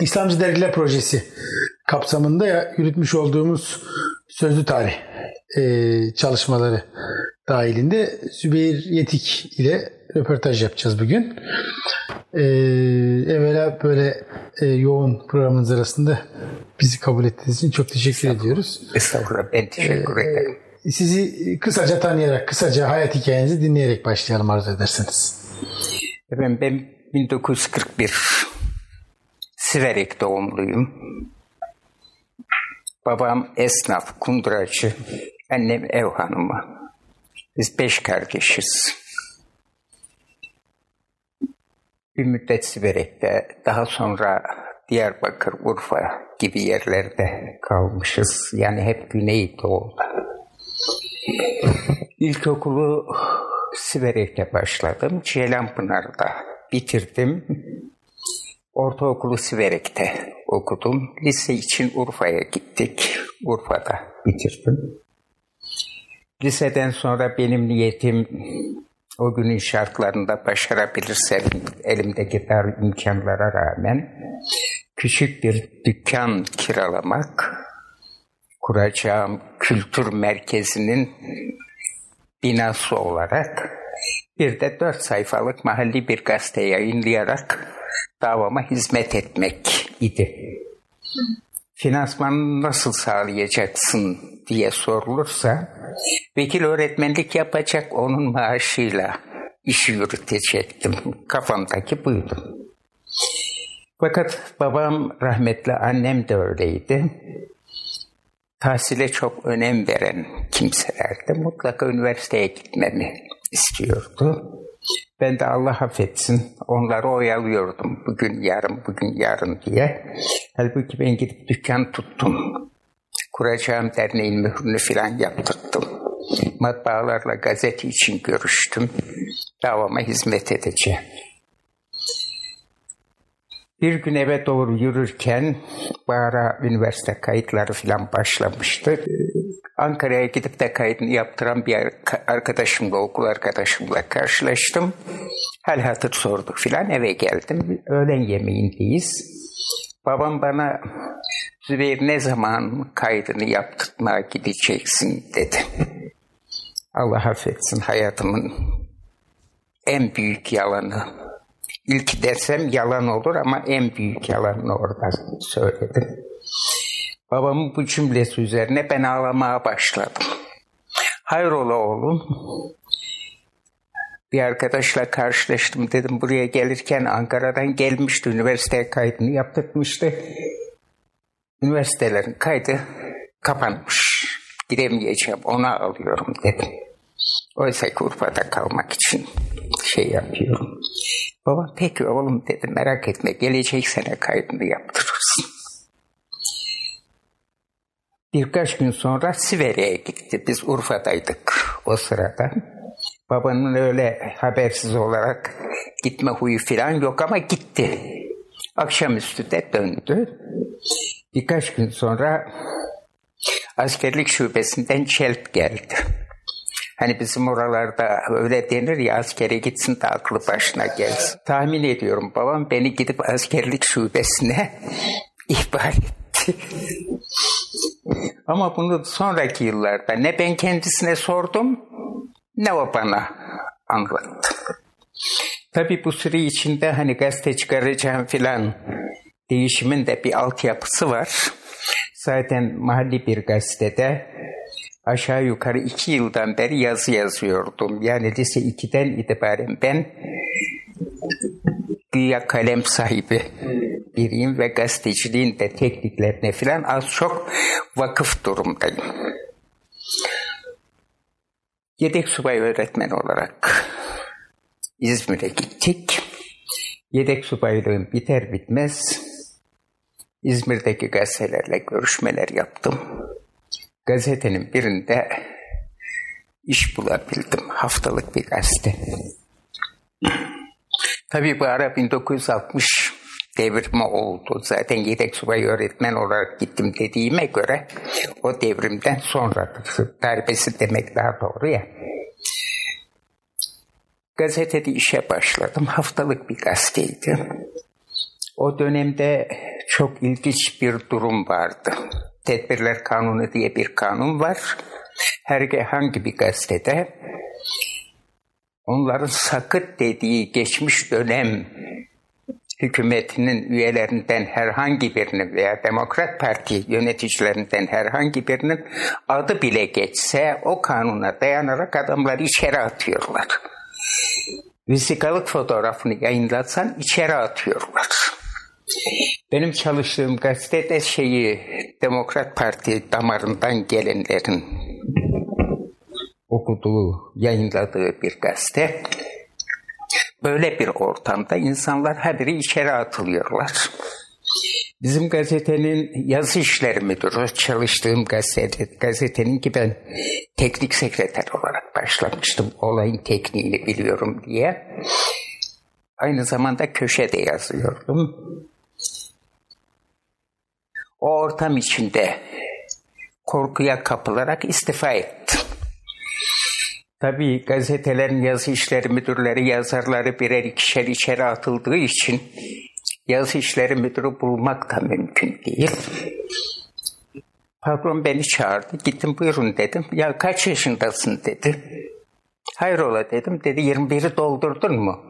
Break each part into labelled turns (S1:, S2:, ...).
S1: İslamcı Dergiler Projesi kapsamında yürütmüş olduğumuz sözlü tarih e, çalışmaları dahilinde Zübeyir Yetik ile röportaj yapacağız bugün. E, evvela böyle e, yoğun programınız arasında bizi kabul ettiğiniz için çok teşekkür ediyoruz.
S2: Estağfurullah ben teşekkür
S1: E,
S2: ederim.
S1: Sizi kısaca tanıyarak, kısaca hayat hikayenizi dinleyerek başlayalım arzu ederseniz.
S2: Efendim ben 1941 Siverek doğumluyum. Babam esnaf, kunduracı, annem ev hanımı. Biz beş kardeşiz. Bir müddet Siverek'te, daha sonra Diyarbakır, Urfa gibi yerlerde kalmışız. Yani hep Güneydoğu'da. İlkokulu Siverek'te başladım. Ceylanpınar'da bitirdim. Ortaokulu Siverek'te okudum. Lise için Urfa'ya gittik. Urfa'da bitirdim. Liseden sonra benim niyetim o günün şartlarında başarabilirsem elimdeki dar imkanlara rağmen küçük bir dükkan kiralamak, kuracağım kültür merkezinin binası olarak bir de dört sayfalık mahalli bir gazete yayınlayarak davama hizmet etmek idi. Finansmanı nasıl sağlayacaksın diye sorulursa vekil öğretmenlik yapacak onun maaşıyla işi yürütecektim. Kafamdaki buydu. Fakat babam rahmetli annem de öyleydi. Tahsile çok önem veren kimselerdi. Mutlaka üniversiteye gitmemi istiyordu. Ben de Allah affetsin onları oyalıyordum. Bugün yarın, bugün yarın diye. Halbuki ben gidip dükkan tuttum. Kuracağım derneğin mührünü filan yaptırdım. Matbaalarla gazete için görüştüm. Davama hizmet edeceğim. Bir gün eve doğru yürürken Bahara üniversite kayıtları falan başlamıştı. Ankara'ya gidip de kaydını yaptıran bir arkadaşımla, okul arkadaşımla karşılaştım. Hal hatır sorduk filan eve geldim. Öğlen yemeğindeyiz. Babam bana Zübeyir ne zaman kaydını yaptırmaya gideceksin dedi. Allah affetsin hayatımın en büyük yalanı. İlk dersem yalan olur ama en büyük yalanını orada söyledim. Babamın bu cümlesi üzerine ben ağlamaya başladım. Hayrola oğlum? Bir arkadaşla karşılaştım dedim buraya gelirken Ankara'dan gelmişti üniversiteye kaydını yaptırmıştı. Üniversitelerin kaydı kapanmış. Gidemeyeceğim ona alıyorum dedim. Oysa Urfa'da kalmak için şey yapıyorum. Baba peki oğlum dedi merak etme gelecek sene kaydını yaptırırsın. Birkaç gün sonra Siverek'e gitti. Biz Urfa'daydık o sırada. Babanın öyle habersiz olarak gitme huyu falan yok ama gitti. Akşamüstü de döndü. Birkaç gün sonra askerlik şubesinden çelp geldi. Hani bizim oralarda öyle denir ya askere gitsin de aklı başına gelsin. Tahmin ediyorum babam beni gidip askerlik şubesine ihbar etti. Ama bunu sonraki yıllarda ne ben kendisine sordum ne o bana anlattı. Tabi bu süre içinde hani gazete çıkaracağım filan değişimin de bir altyapısı var. Zaten mahalli bir gazetede aşağı yukarı iki yıldan beri yazı yazıyordum. Yani lise 2'den itibaren ben güya kalem sahibi biriyim ve gazeteciliğin de tekniklerine filan az çok vakıf durumdayım. Yedek subay öğretmen olarak İzmir'e gittik. Yedek subaylığım biter bitmez İzmir'deki gazetelerle görüşmeler yaptım. Gazetenin birinde iş bulabildim. Haftalık bir gazete. Tabii bu ara 1960 devrimi oldu. Zaten yedek subay öğretmen olarak gittim dediğime göre o devrimden sonra darbesi demek daha doğru ya. Gazetede işe başladım. Haftalık bir gazeteydi. O dönemde çok ilginç bir durum vardı. Tedbirler Kanunu diye bir kanun var. Herhangi bir gazetede onların sakıt dediği geçmiş dönem hükümetinin üyelerinden herhangi birinin veya Demokrat Parti yöneticilerinden herhangi birinin adı bile geçse o kanuna dayanarak adamları içeri atıyorlar. Vesikalık fotoğrafını yayınlatsan içeri atıyorlar. Benim çalıştığım gazetede şeyi Demokrat Parti damarından gelenlerin okuduğu, yayınladığı bir gazete. Böyle bir ortamda insanlar haberi içeri atılıyorlar. Bizim gazetenin yazı işleri müdürü, çalıştığım gazete, gazetenin ki ben teknik sekreter olarak başlamıştım. Olayın tekniğini biliyorum diye. Aynı zamanda köşede yazıyordum. O ortam içinde korkuya kapılarak istifa ettim. Tabii gazetelerin yazı işleri müdürleri, yazarları birer ikişer içeri atıldığı için yazı işleri müdürü bulmak da mümkün değil. Patron beni çağırdı. Gittim buyurun dedim. Ya kaç yaşındasın dedi. Hayrola dedim. Dedi 21'i doldurdun mu?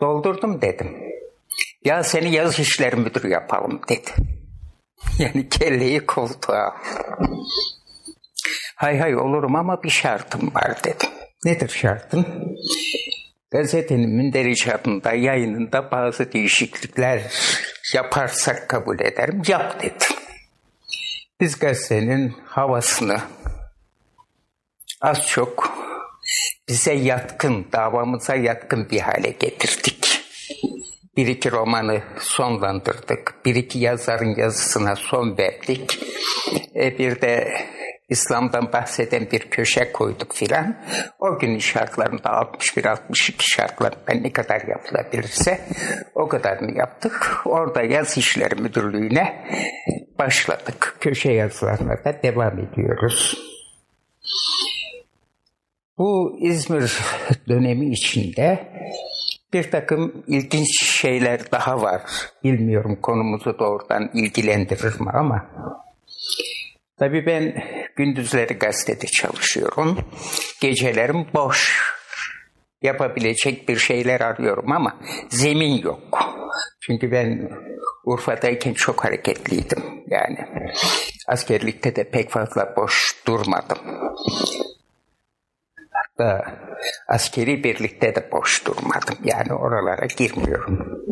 S2: Doldurdum dedim. Ya seni yazı işleri müdürü yapalım dedi. Yani kelleyi koltuğa. Hay hay olurum ama bir şartım var dedim. Nedir şartın? Gazetenin münderiçatında, yayınında bazı değişiklikler yaparsak kabul ederim. Yap dedim. Biz gazetenin havasını az çok bize yatkın, davamıza yatkın bir hale getirdik. Bir iki romanı sonlandırdık. Bir iki yazarın yazısına son verdik. E bir de İslam'dan bahseden bir köşe koyduk filan. O günün şartlarında 61-62 şartlarında ne kadar yapılabilirse o kadarını yaptık. Orada yaz işleri müdürlüğüne başladık. Köşe yazılarına da devam ediyoruz. Bu İzmir dönemi içinde bir takım ilginç şeyler daha var. Bilmiyorum konumuzu doğrudan ilgilendirir mi ama. Tabii ben gündüzleri gazetede çalışıyorum. Gecelerim boş. Yapabilecek bir şeyler arıyorum ama zemin yok. Çünkü ben Urfa'dayken çok hareketliydim. Yani askerlikte de pek fazla boş durmadım. Hatta askeri birlikte de boş durmadım. Yani oralara girmiyorum.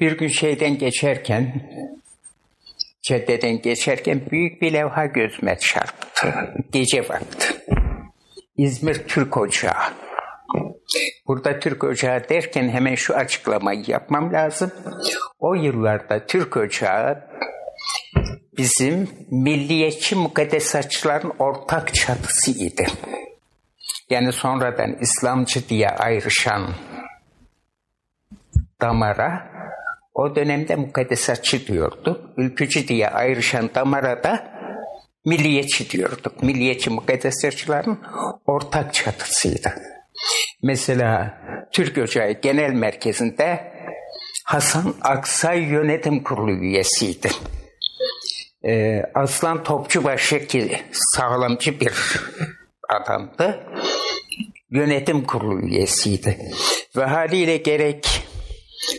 S2: Bir gün şeyden geçerken caddeden geçerken büyük bir levha gözüme çarptı. Gece vakti. İzmir Türk Ocağı. Burada Türk Ocağı derken hemen şu açıklamayı yapmam lazım. O yıllarda Türk Ocağı bizim milliyetçi mukaddesatçıların ortak çatısıydı. Yani sonradan İslamcı diye ayrışan damara o dönemde mukaddesatçı diyordu. Ülkücü diye ayrışan damara da milliyetçi diyorduk. Milliyetçi mukaddesatçıların ortak çatısıydı. Mesela Türk Ocağı Genel Merkezi'nde Hasan Aksay Yönetim Kurulu üyesiydi. Ee, Aslan Topçubaşı ki sağlamcı bir adamdı. Yönetim kurulu üyesiydi. Ve haliyle gerek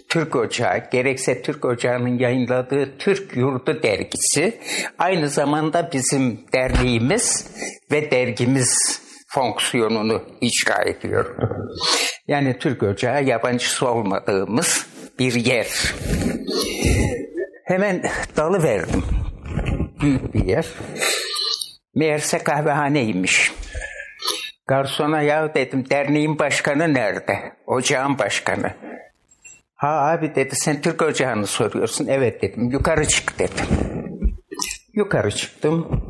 S2: Türk Ocağı, gerekse Türk Ocağı'nın yayınladığı Türk Yurdu dergisi aynı zamanda bizim derneğimiz ve dergimiz fonksiyonunu icra ediyor. Yani Türk Ocağı yabancısı olmadığımız bir yer. Hemen dalı verdim. Büyük bir yer. Meğerse kahvehaneymiş. Garsona ya dedim derneğin başkanı nerede? Ocağın başkanı. Ha abi dedi sen Türk Ocağı'nı soruyorsun. Evet dedim. Yukarı çık dedim. Yukarı çıktım.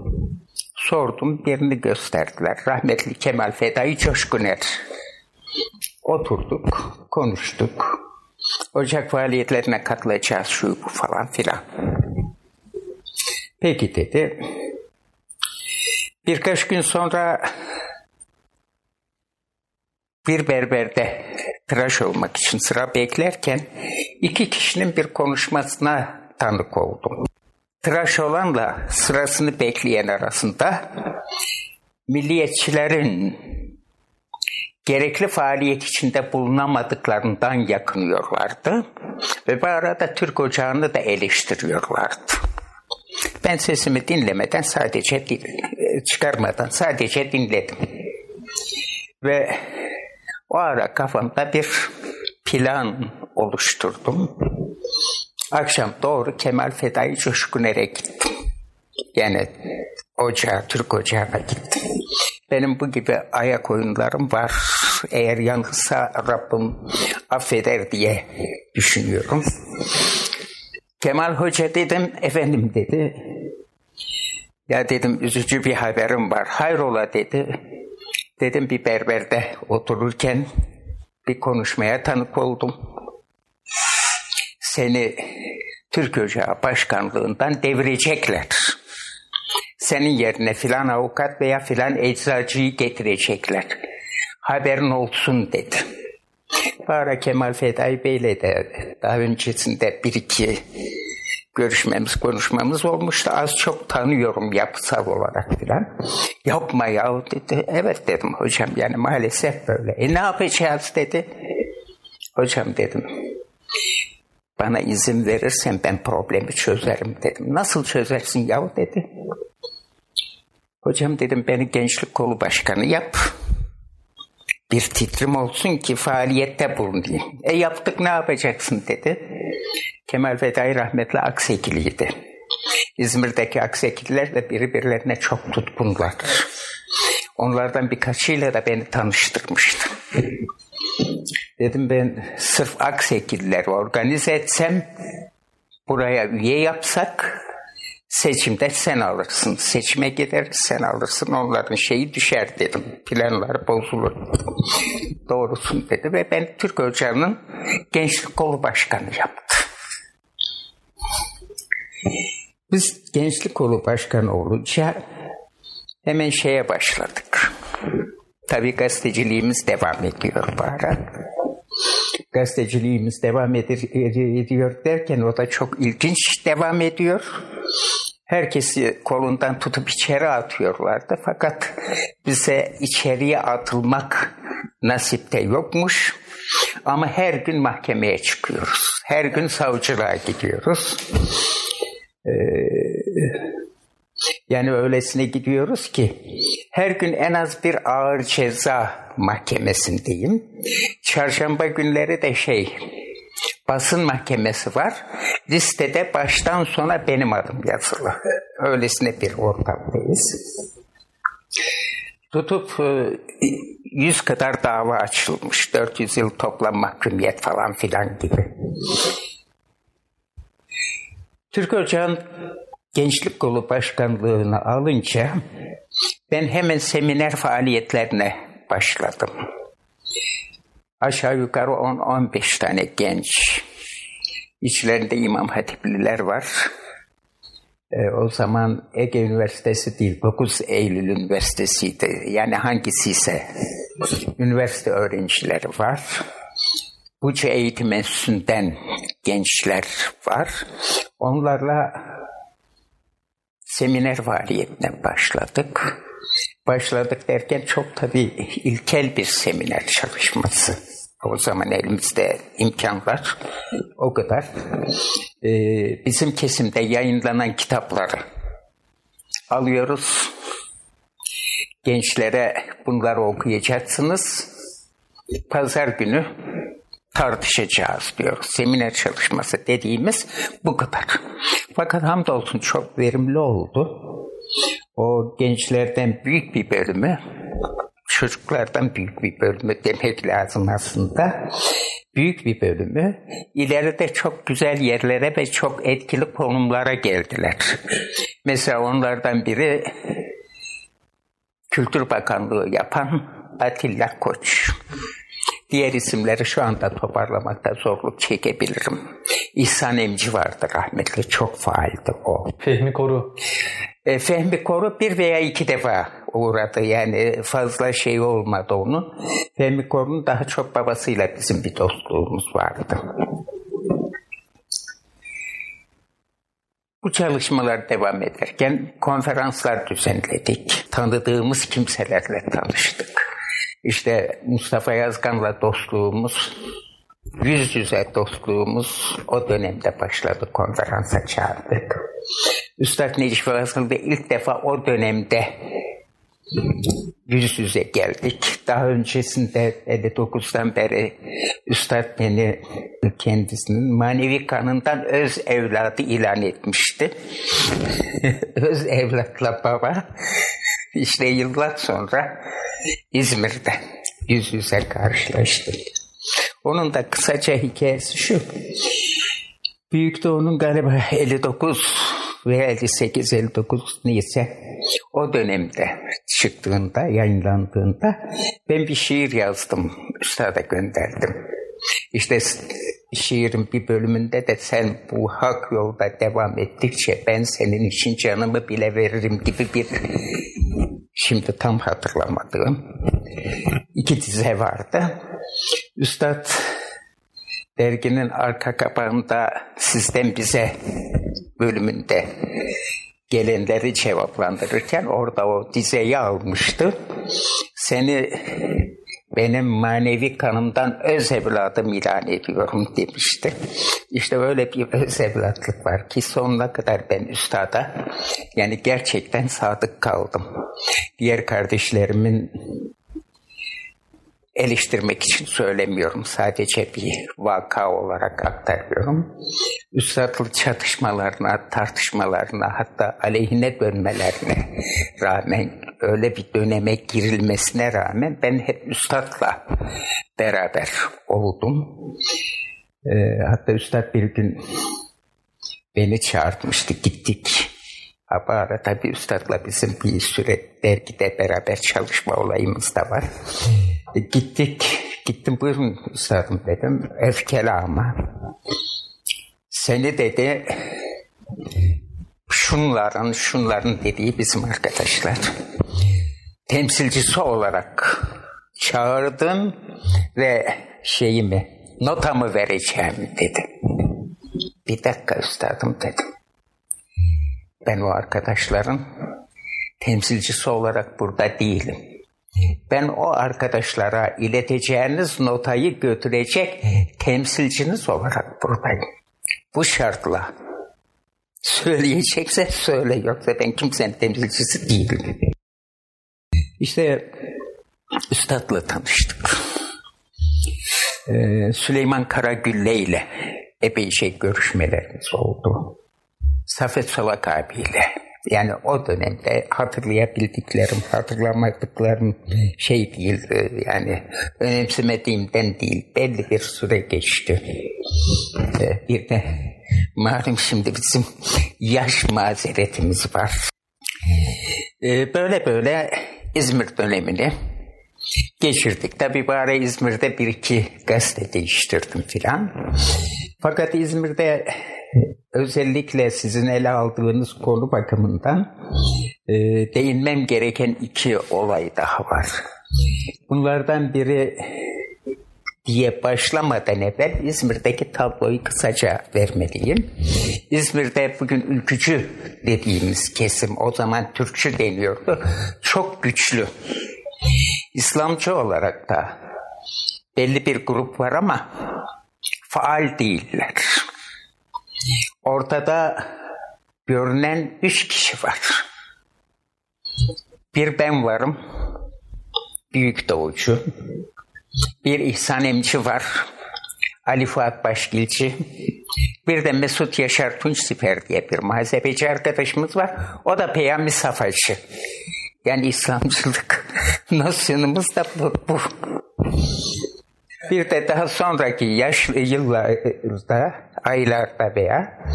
S2: Sordum birini gösterdiler. Rahmetli Kemal Fedai Coşkuner. Oturduk, konuştuk. Ocak faaliyetlerine katılacağız şu bu falan filan. Peki dedi. Birkaç gün sonra bir berberde tıraş olmak için sıra beklerken iki kişinin bir konuşmasına tanık oldum. Tıraş olanla sırasını bekleyen arasında milliyetçilerin gerekli faaliyet içinde bulunamadıklarından yakınıyorlardı ve bu arada Türk Ocağı'nı da eleştiriyorlardı. Ben sesimi dinlemeden sadece çıkarmadan sadece dinledim. Ve o ara kafamda bir plan oluşturdum. Akşam doğru Kemal Fedai Coşkuner'e gittim. Yani ocağa, Türk ocağına gittim. Benim bu gibi ayak oyunlarım var. Eğer yanılsa Rabbim affeder diye düşünüyorum. Kemal Hoca dedim, efendim dedi. Ya dedim üzücü bir haberim var. Hayrola dedi. Dedim bir berberde otururken bir konuşmaya tanık oldum. Seni Türk Ocağı Başkanlığından devirecekler. Senin yerine filan avukat veya filan eczacıyı getirecekler. Haberin olsun dedi. Bara Kemal Fedai Bey'le de daha öncesinde bir iki görüşmemiz, konuşmamız olmuştu. Az çok tanıyorum yapısal olarak filan. Yapma ya dedi. Evet dedim hocam yani maalesef böyle. E ne yapacağız dedi. Hocam dedim bana izin verirsen ben problemi çözerim dedim. Nasıl çözersin yahu dedi. Hocam dedim beni gençlik kolu başkanı yap. Bir titrim olsun ki faaliyette bulunayım. E yaptık ne yapacaksın dedi. Kemal Fedai rahmetli Aksekiliydi. İzmir'deki Aksekililer de birbirlerine çok tutkunlardır. Onlardan birkaçıyla da beni tanıştırmıştı. Dedim ben sırf Aksekilileri organize etsem, buraya üye yapsak seçimde sen alırsın. Seçime gideriz sen alırsın. Onların şeyi düşer dedim. Planları bozulur. Doğrusun dedi ve ben Türk Ocağı'nın gençlik kolu başkanı yaptı. Biz gençlik kolu başkanı olunca hemen şeye başladık. Tabii gazeteciliğimiz devam ediyor bu ara. Gazeteciliğimiz devam ediyor derken o da çok ilginç devam ediyor. Herkesi kolundan tutup içeri atıyorlardı. Fakat bize içeriye atılmak nasipte yokmuş. Ama her gün mahkemeye çıkıyoruz. Her gün savcılığa gidiyoruz. Ee, yani öylesine gidiyoruz ki her gün en az bir ağır ceza mahkemesindeyim. Çarşamba günleri de şey basın mahkemesi var. Listede baştan sona benim adım yazılı. Öylesine bir ortamdayız. Tutup 100 e, kadar dava açılmış. 400 yıl toplam mahkumiyet falan filan gibi. Türk Ocağı'nın Gençlik Kolu Başkanlığı'nı alınca ben hemen seminer faaliyetlerine başladım. Aşağı yukarı 10-15 tane genç. İçlerinde İmam Hatipliler var. E, o zaman Ege Üniversitesi değil, 9 Eylül Üniversitesi'ydi. Yani hangisi üniversite öğrencileri var. Buca Eğitim Enstitüsü'nden gençler var. Onlarla seminer faaliyetine başladık. Başladık derken çok tabii ilkel bir seminer çalışması. O zaman elimizde imkanlar o kadar. Ee, bizim kesimde yayınlanan kitapları alıyoruz. Gençlere bunları okuyacaksınız. Pazar günü tartışacağız diyoruz. Seminer çalışması dediğimiz bu kadar. Fakat hamdolsun çok verimli oldu. O gençlerden büyük bir bölümü, çocuklardan büyük bir bölümü demek lazım aslında. Büyük bir bölümü ileride çok güzel yerlere ve çok etkili konumlara geldiler. Mesela onlardan biri Kültür Bakanlığı yapan Atilla Koç. Diğer isimleri şu anda toparlamakta zorluk çekebilirim. İhsan Emci vardı rahmetli. Çok faaldi o.
S3: Fehmi Koru.
S2: E, Fehmi Koru bir veya iki defa uğradı. Yani fazla şey olmadı onun. Fehmi Koru'nun daha çok babasıyla bizim bir dostluğumuz vardı. Bu çalışmalar devam ederken konferanslar düzenledik. Tanıdığımız kimselerle tanıştık. İşte Mustafa Yazgan'la dostluğumuz, yüz yüze dostluğumuz o dönemde başladı. Konferansa çağırdık. Üstad Necip Fazıl da ilk defa o dönemde yüz yüze geldik. Daha öncesinde 59'dan beri Üstad beni kendisinin manevi kanından öz evladı ilan etmişti. öz evlatla baba işte yıllar sonra İzmir'de yüz yüze karşılaştık. Onun da kısaca hikayesi şu. Büyük Doğu'nun galiba 59 veya 58-59 neyse o dönemde çıktığında, yayınlandığında ben bir şiir yazdım. Üstada gönderdim. İşte şiirin bir bölümünde de sen bu hak yolda devam ettikçe ben senin için canımı bile veririm gibi bir şimdi tam hatırlamadığım iki dize vardı. Üstad derginin arka kapağında sizden bize bölümünde gelenleri cevaplandırırken orada o dizeyi almıştı. Seni benim manevi kanımdan öz evladım ilan ediyorum demişti. İşte öyle bir öz evlatlık var ki sonuna kadar ben üstada yani gerçekten sadık kaldım. Diğer kardeşlerimin eleştirmek için söylemiyorum. Sadece bir vaka olarak aktarıyorum. Üstadlı çatışmalarına, tartışmalarına hatta aleyhine dönmelerine rağmen öyle bir döneme girilmesine rağmen ben hep üstadla beraber oldum. Ee, hatta üstad bir gün beni çağırtmıştı. Gittik. Ama ara tabii üstadla bizim bir süre dergide beraber çalışma olayımız da var. E, gittik. Gittim buyurun üstadım dedim. Öfkeli ama. Seni dedi şunların şunların dediği bizim arkadaşlar. Temsilcisi olarak çağırdın ve şeyimi notamı vereceğim dedi. Bir dakika üstadım dedim. Ben o arkadaşların temsilcisi olarak burada değilim. Ben o arkadaşlara ileteceğiniz notayı götürecek temsilciniz olarak buradayım. Bu şartla söyleyecekse söyle yoksa ben kimsenin temsilcisi değilim. İşte üstadla tanıştık. Ee, Süleyman Karagülle ile epeyce görüşmelerimiz oldu. Safet Solak abiyle. Yani o dönemde hatırlayabildiklerim, hatırlamadıklarım şey değil, yani önemsemediğimden değil, belli bir süre geçti. Ee, bir de malum şimdi bizim yaş mazeretimiz var. Ee, böyle böyle İzmir dönemini geçirdik. Tabi bari İzmir'de bir iki gazete değiştirdim filan. Fakat İzmir'de özellikle sizin ele aldığınız konu bakımından e, değinmem gereken iki olay daha var. Bunlardan biri diye başlamadan evvel İzmir'deki tabloyu kısaca vermeliyim. İzmir'de bugün ülkücü dediğimiz kesim o zaman Türkçü deniyordu. Çok güçlü. İslamcı olarak da belli bir grup var ama faal değiller. Ortada görünen üç kişi var. Bir ben varım, büyük doğucu. Bir İhsan Emci var, Ali Fuat Başgilci. Bir de Mesut Yaşar Tunç Siper diye bir muhasebeci arkadaşımız var. O da Peyami Safacı. Yani İslamcılık nosyonumuz da bu. bu. Bir de daha sonraki yaş yıllarda, aylarda veya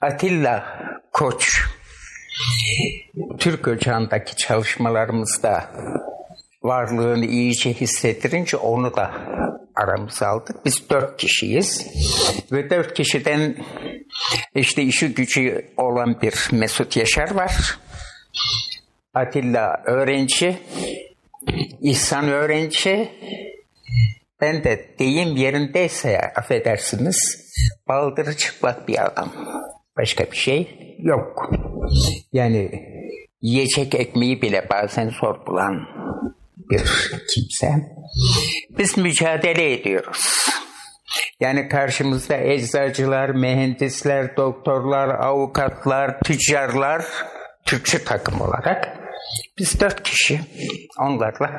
S2: Atilla Koç Türk ocağındaki çalışmalarımızda varlığını iyice hissettirince onu da aramıza aldık. Biz dört kişiyiz. Ve dört kişiden işte işi gücü olan bir Mesut Yaşar var. Atilla öğrenci, İhsan öğrenci, ben de deyim yerindeyse affedersiniz baldırı çıplak bir adam. Başka bir şey yok. Yani yiyecek ekmeği bile bazen zor bulan bir kimse. Biz mücadele ediyoruz. Yani karşımızda eczacılar, mühendisler, doktorlar, avukatlar, tüccarlar, Türkçü takım olarak biz dört kişi onlarla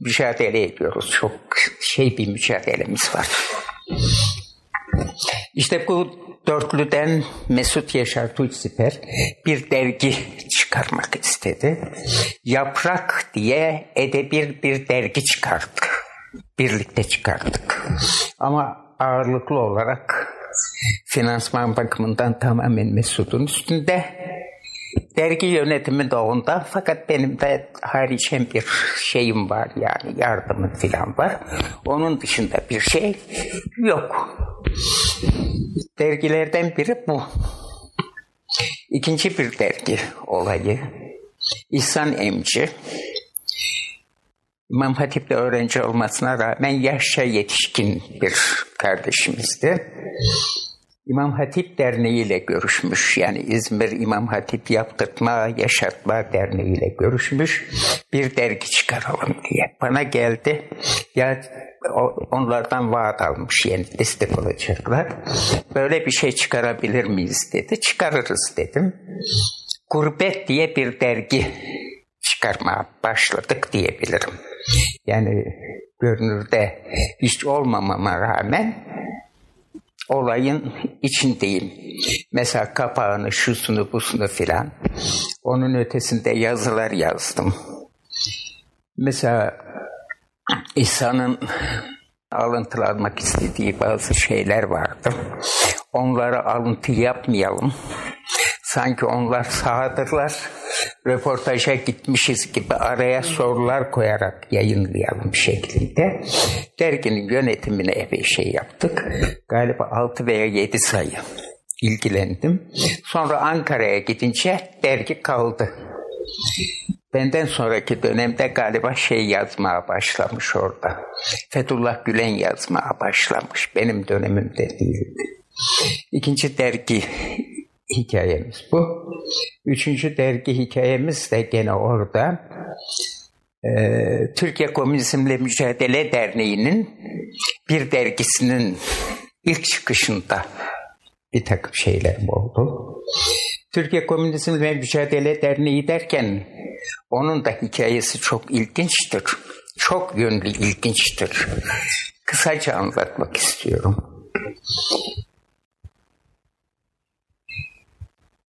S2: mücadele ediyoruz. Çok şey bir mücadelemiz var. İşte bu dörtlüden Mesut Yaşar Tunçsiper bir dergi çıkarmak istedi. Yaprak diye edebi bir dergi çıkarttık. Birlikte çıkarttık. Ama ağırlıklı olarak finansman bakımından tamamen Mesut'un üstünde. Dergi yönetimi de onda fakat benim de haricen bir şeyim var yani yardımım falan var. Onun dışında bir şey yok. Dergilerden biri bu. İkinci bir dergi olayı. İhsan Emci. İmam Hatip'te öğrenci olmasına rağmen yaşça yetişkin bir kardeşimizdi. İmam Hatip Derneği ile görüşmüş. Yani İzmir İmam Hatip Yaptırma Yaşatma Derneği ile görüşmüş. Bir dergi çıkaralım diye. Bana geldi. Ya onlardan vaat almış yani destek olacaklar. Böyle bir şey çıkarabilir miyiz dedi. Çıkarırız dedim. Gurbet diye bir dergi çıkarmaya başladık diyebilirim. Yani görünürde hiç olmamama rağmen olayın içindeyim. Mesela kapağını, şusunu, busunu filan. Onun ötesinde yazılar yazdım. Mesela İsa'nın alıntılanmak istediği bazı şeyler vardı. Onlara alıntı yapmayalım. Sanki onlar sağdırlar. Röportaja gitmişiz gibi araya sorular koyarak yayınlayalım şeklinde. Derginin yönetimine epey şey yaptık. Galiba 6 veya 7 sayı ilgilendim. Sonra Ankara'ya gidince dergi kaldı. Benden sonraki dönemde galiba şey yazmaya başlamış orada. Fethullah Gülen yazmaya başlamış. Benim dönemimde değildi. İkinci dergi hikayemiz bu. Üçüncü dergi hikayemiz de gene orada. Ee, Türkiye Komünizmle Mücadele Derneği'nin bir dergisinin ilk çıkışında bir takım şeyler oldu. Türkiye Komünizmle Mücadele Derneği derken onun da hikayesi çok ilginçtir. Çok yönlü ilginçtir. Kısaca anlatmak istiyorum.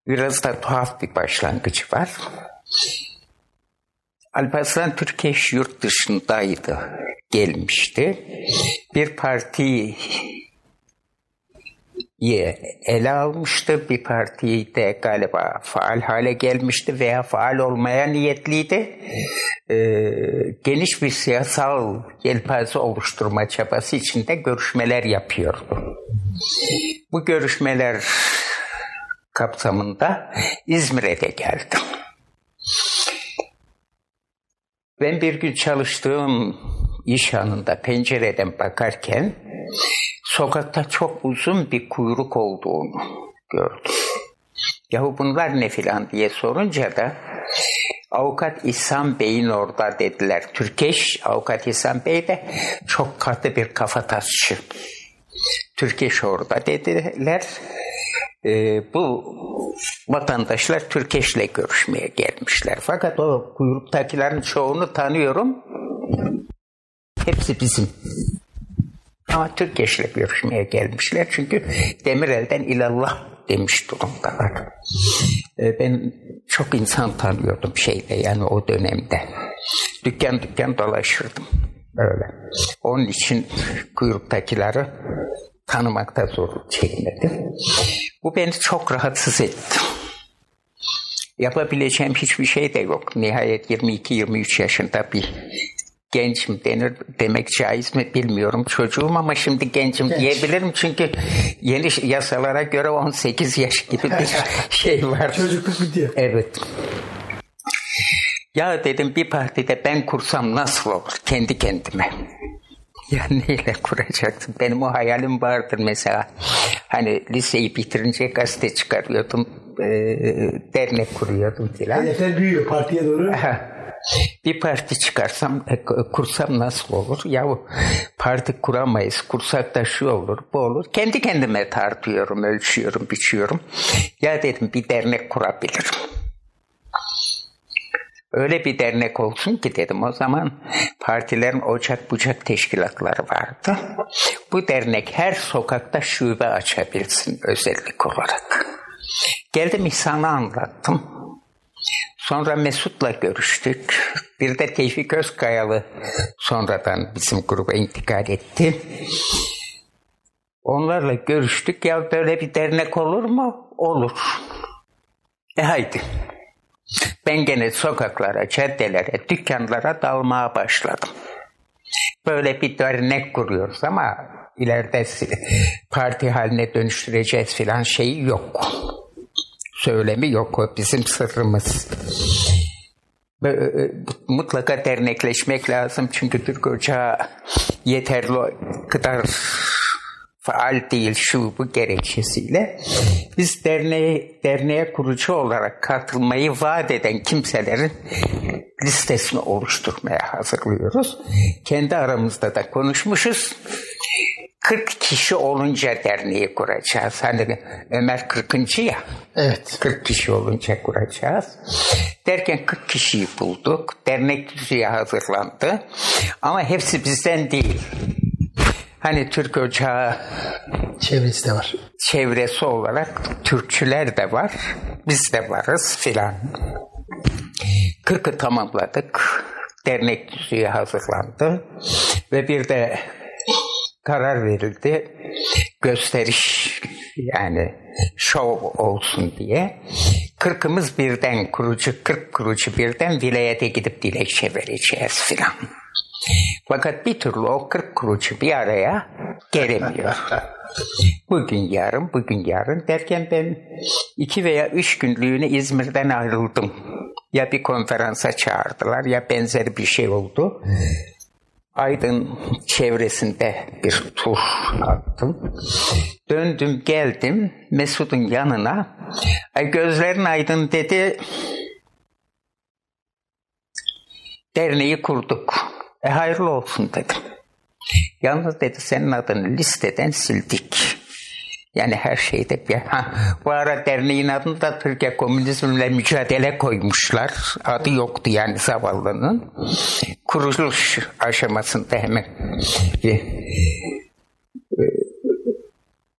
S2: Biraz da tuhaf bir başlangıç var. Alparslan Türkeş yurt dışındaydı, gelmişti. Bir parti ele almıştı. Bir partiyi de galiba faal hale gelmişti veya faal olmaya niyetliydi. Ee, geniş bir siyasal yelpaze oluşturma çabası içinde görüşmeler yapıyordu. Bu görüşmeler kapsamında İzmir'e de geldim. Ben bir gün çalıştığım iş anında pencereden bakarken sokakta çok uzun bir kuyruk olduğunu gördüm. Yahu bunlar ne filan diye sorunca da Avukat İhsan Bey'in orada dediler. Türkeş, Avukat İhsan Bey de çok katı bir kafatasçı. Türkeş orada dediler. Ee, bu vatandaşlar Türkeş'le görüşmeye gelmişler. Fakat o kuyruktakilerin çoğunu tanıyorum. Hepsi bizim. Ama Türkeş'le görüşmeye gelmişler. Çünkü Demirel'den ilallah demiş durumdalar. Ee, ben çok insan tanıyordum şeyde yani o dönemde. Dükkan dükkan dolaşırdım. Böyle. Onun için kuyruktakileri tanımakta zorluk çekmedim. Bu beni çok rahatsız etti. Yapabileceğim hiçbir şey de yok. Nihayet 22-23 yaşında bir gençim denir demek caiz mi bilmiyorum çocuğum ama şimdi gencim
S1: Genç.
S2: diyebilirim çünkü yeni yasalara göre 18 yaş gibi bir şey var.
S1: Çocukluk bitiyor.
S2: Evet. Ya dedim bir partide ben kursam nasıl olur kendi kendime. Ya neyle kuracaksın? Benim o hayalim vardır mesela. Hani liseyi bitirince gazete çıkarıyordum, e, dernek kuruyordum filan.
S1: Hedefler büyüyor partiye doğru.
S2: Ha. Bir parti çıkarsam, e, kursam nasıl olur? Yahu parti kuramayız, kursak da şu olur, bu olur. Kendi kendime tartıyorum, ölçüyorum, biçiyorum. Ya dedim bir dernek kurabilirim. Öyle bir dernek olsun ki dedim o zaman partilerin ocak bucak teşkilatları vardı. Bu dernek her sokakta şube açabilsin özellik olarak. Geldim İhsan'a anlattım. Sonra Mesut'la görüştük. Bir de Tevfik Özkayalı sonradan bizim gruba intikal etti. Onlarla görüştük. Ya böyle bir dernek olur mu? Olur. E haydi. Ben gene sokaklara, caddelere, dükkanlara dalmaya başladım. Böyle bir dernek kuruyoruz ama ileride parti haline dönüştüreceğiz filan şeyi yok. Söylemi yok o bizim sırrımız. Mutlaka dernekleşmek lazım çünkü Türk Ocağı yeterli kadar faal değil şu bu gerekçesiyle biz derneğe, derneğe kurucu olarak katılmayı vaat eden kimselerin listesini oluşturmaya hazırlıyoruz. Kendi aramızda da konuşmuşuz. 40 kişi olunca derneği kuracağız. Hani Ömer 40. ya.
S1: Evet.
S2: 40 kişi olunca kuracağız. Derken 40 kişiyi bulduk. Dernek düzüğü hazırlandı. Ama hepsi bizden değil. Hani Türk Ocağı
S1: Çevresi de var.
S2: çevresi olarak Türkçüler de var. Biz de varız filan. 40'ı tamamladık. Dernek düzüğü hazırlandı. Ve bir de karar verildi. Gösteriş yani şov olsun diye. Kırkımız birden kurucu, kırk kurucu birden vilayete gidip dilekçe vereceğiz filan. Fakat bir türlü o kırk kurucu bir araya gelemiyor. Bugün yarın, bugün yarın derken ben iki veya üç günlüğüne İzmir'den ayrıldım. Ya bir konferansa çağırdılar ya benzer bir şey oldu. Aydın çevresinde bir tur attım. Döndüm geldim Mesut'un yanına. Ay gözlerin aydın dedi. Derneği kurduk. E hayırlı olsun dedim. Yalnız dedi senin adını listeden sildik. Yani her şeyde bir... Ha, bu ara derneğin adını da Türkiye Komünizmle Mücadele koymuşlar. Adı yoktu yani zavallının. Kuruluş aşamasında hemen. Bir,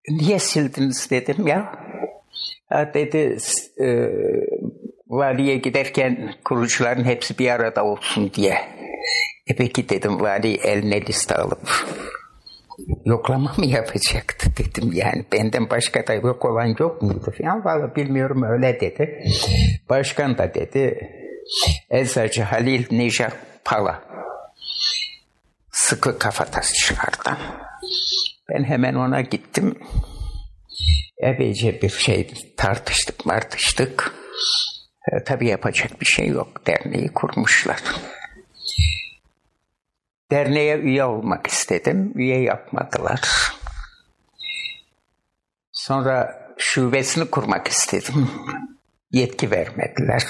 S2: Niye sildiniz dedim ya. Ha, dedi e, valiye giderken kurucuların hepsi bir arada olsun diye. E peki dedim vali eline liste alıp yoklama mı yapacaktı dedim yani benden başka da yok olan yok muydu falan valla bilmiyorum öyle dedi. Başkan da dedi Eczacı Halil Necat Pala sıkı kafatasçılardan. Ben hemen ona gittim. Epeyce bir şey tartıştık martıştık. E, tabii yapacak bir şey yok. Derneği kurmuşlar. Derneğe üye olmak istedim. Üye yapmadılar. Sonra şubesini kurmak istedim. Yetki vermediler.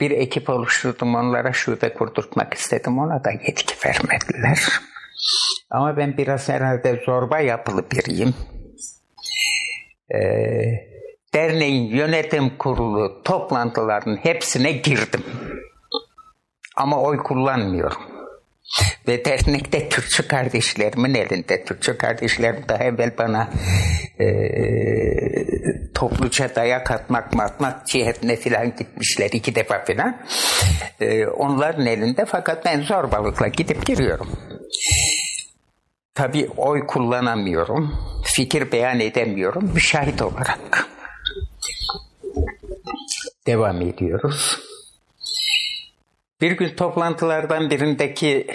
S2: Bir ekip oluşturdum onlara şube kurdurtmak istedim. Ona da yetki vermediler. Ama ben biraz herhalde zorba yapılı biriyim. Ee, derneğin yönetim kurulu toplantılarının hepsine girdim. Ama oy kullanmıyorum. Ve dernekte Türkçü kardeşlerimin elinde. Türkçü kardeşlerim daha evvel bana e, topluca dayak atmak matmak cihetine filan gitmişler iki defa filan. E, onların elinde fakat ben zorbalıkla gidip giriyorum. Tabii oy kullanamıyorum. Fikir beyan edemiyorum. Müşahit olarak. Devam ediyoruz. Bir gün toplantılardan birindeki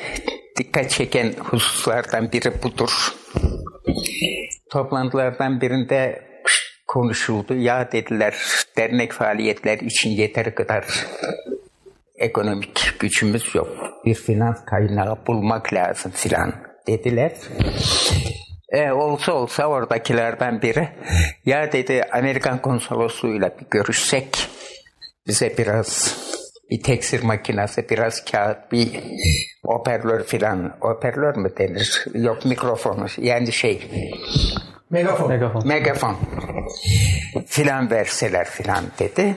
S2: dikkat çeken hususlardan biri budur. Toplantılardan birinde konuşuldu. Ya dediler dernek faaliyetler için yeteri kadar ekonomik gücümüz yok. Bir finans kaynağı bulmak lazım filan dediler. E, olsa olsa oradakilerden biri ya dedi Amerikan konsolosluğuyla bir görüşsek bize biraz bir teksir makinesi, biraz kağıt, bir operlör filan. Operlör mü denir? Yok mikrofonu. Yani şey.
S1: Megafon.
S3: Megafon.
S2: Megafon. Filan verseler filan dedi.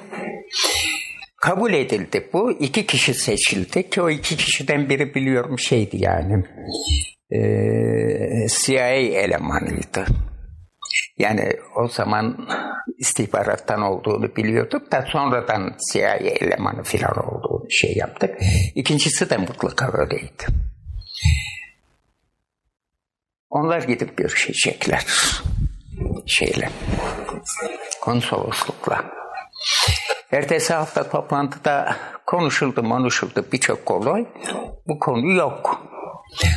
S2: Kabul edildi bu. İki kişi seçildi ki o iki kişiden biri biliyorum şeydi yani. Ee, CIA elemanıydı. Yani o zaman istihbarattan olduğunu biliyorduk da sonradan CIA elemanı falan olduğunu şey yaptık. İkincisi de mutlaka öyleydi. Onlar gidip görüşecekler şeyle konsoloslukla. Ertesi hafta toplantıda konuşuldu konuşuldu birçok konu. Bu konu yok.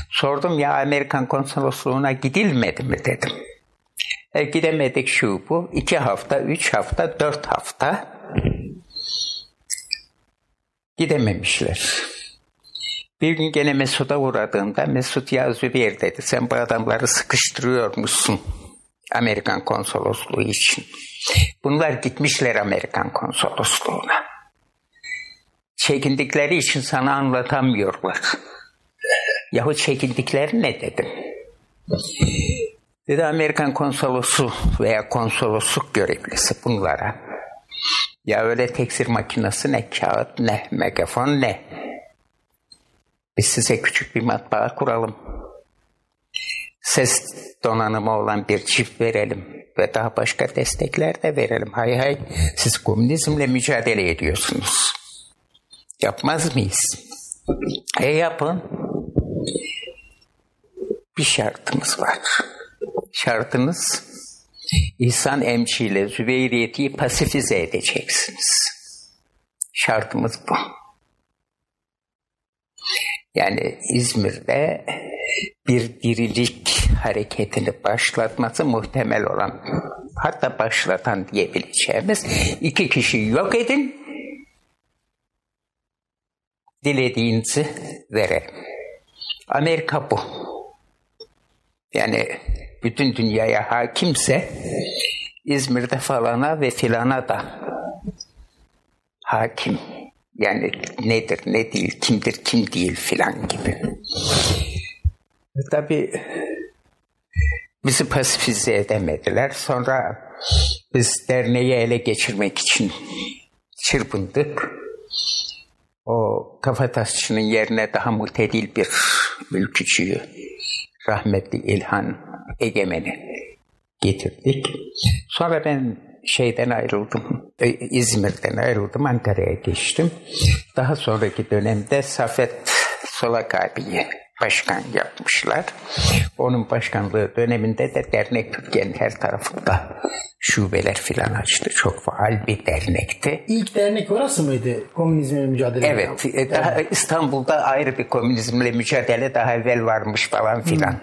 S2: Sordum ya Amerikan konsolosluğuna gidilmedi mi dedim. E, gidemedik şu bu. iki hafta, üç hafta, dört hafta gidememişler. Bir gün gene Mesut'a uğradığımda Mesut ya Zübeyir dedi sen bu adamları sıkıştırıyor musun Amerikan konsolosluğu için? Bunlar gitmişler Amerikan konsolosluğuna. Çekindikleri için sana anlatamıyorlar. Yahu çekindikleri ne dedim. Dedi Amerikan konsolosu veya konsolosluk görevlisi bunlara. Ya öyle teksir makinesi ne kağıt ne megafon ne. Biz size küçük bir matbaa kuralım. Ses donanımı olan bir çift verelim ve daha başka destekler de verelim. Hay hay siz komünizmle mücadele ediyorsunuz. Yapmaz mıyız? E yapın. Bir şartımız var. Şartınız İhsan Emçi ile Züveyriyeti'yi pasifize edeceksiniz. Şartımız bu. Yani İzmir'de bir dirilik hareketini başlatması muhtemel olan hatta başlatan diyebileceğimiz iki kişi yok edin dilediğinizi verelim. Amerika bu. Yani bütün dünyaya hakimse İzmir'de falana ve filana da hakim. Yani nedir, ne değil, kimdir, kim değil filan gibi. Tabii bizi pasifize edemediler. Sonra biz derneği ele geçirmek için çırpındık. O kafatasçının yerine daha mutedil bir mülkücüyü rahmetli İlhan Egemen'i getirdik. Sonra ben şeyden ayrıldım, e, İzmir'den ayrıldım, Ankara'ya geçtim. Daha sonraki dönemde Safet Solak abiyi başkan yapmışlar. Onun başkanlığı döneminde de dernek Türkiye'nin her tarafında şubeler filan açtı. Çok faal bir dernekti.
S1: İlk dernek orası mıydı? Komünizmle mücadele.
S2: Evet. E, daha İstanbul'da ayrı bir komünizmle mücadele daha evvel varmış falan filan.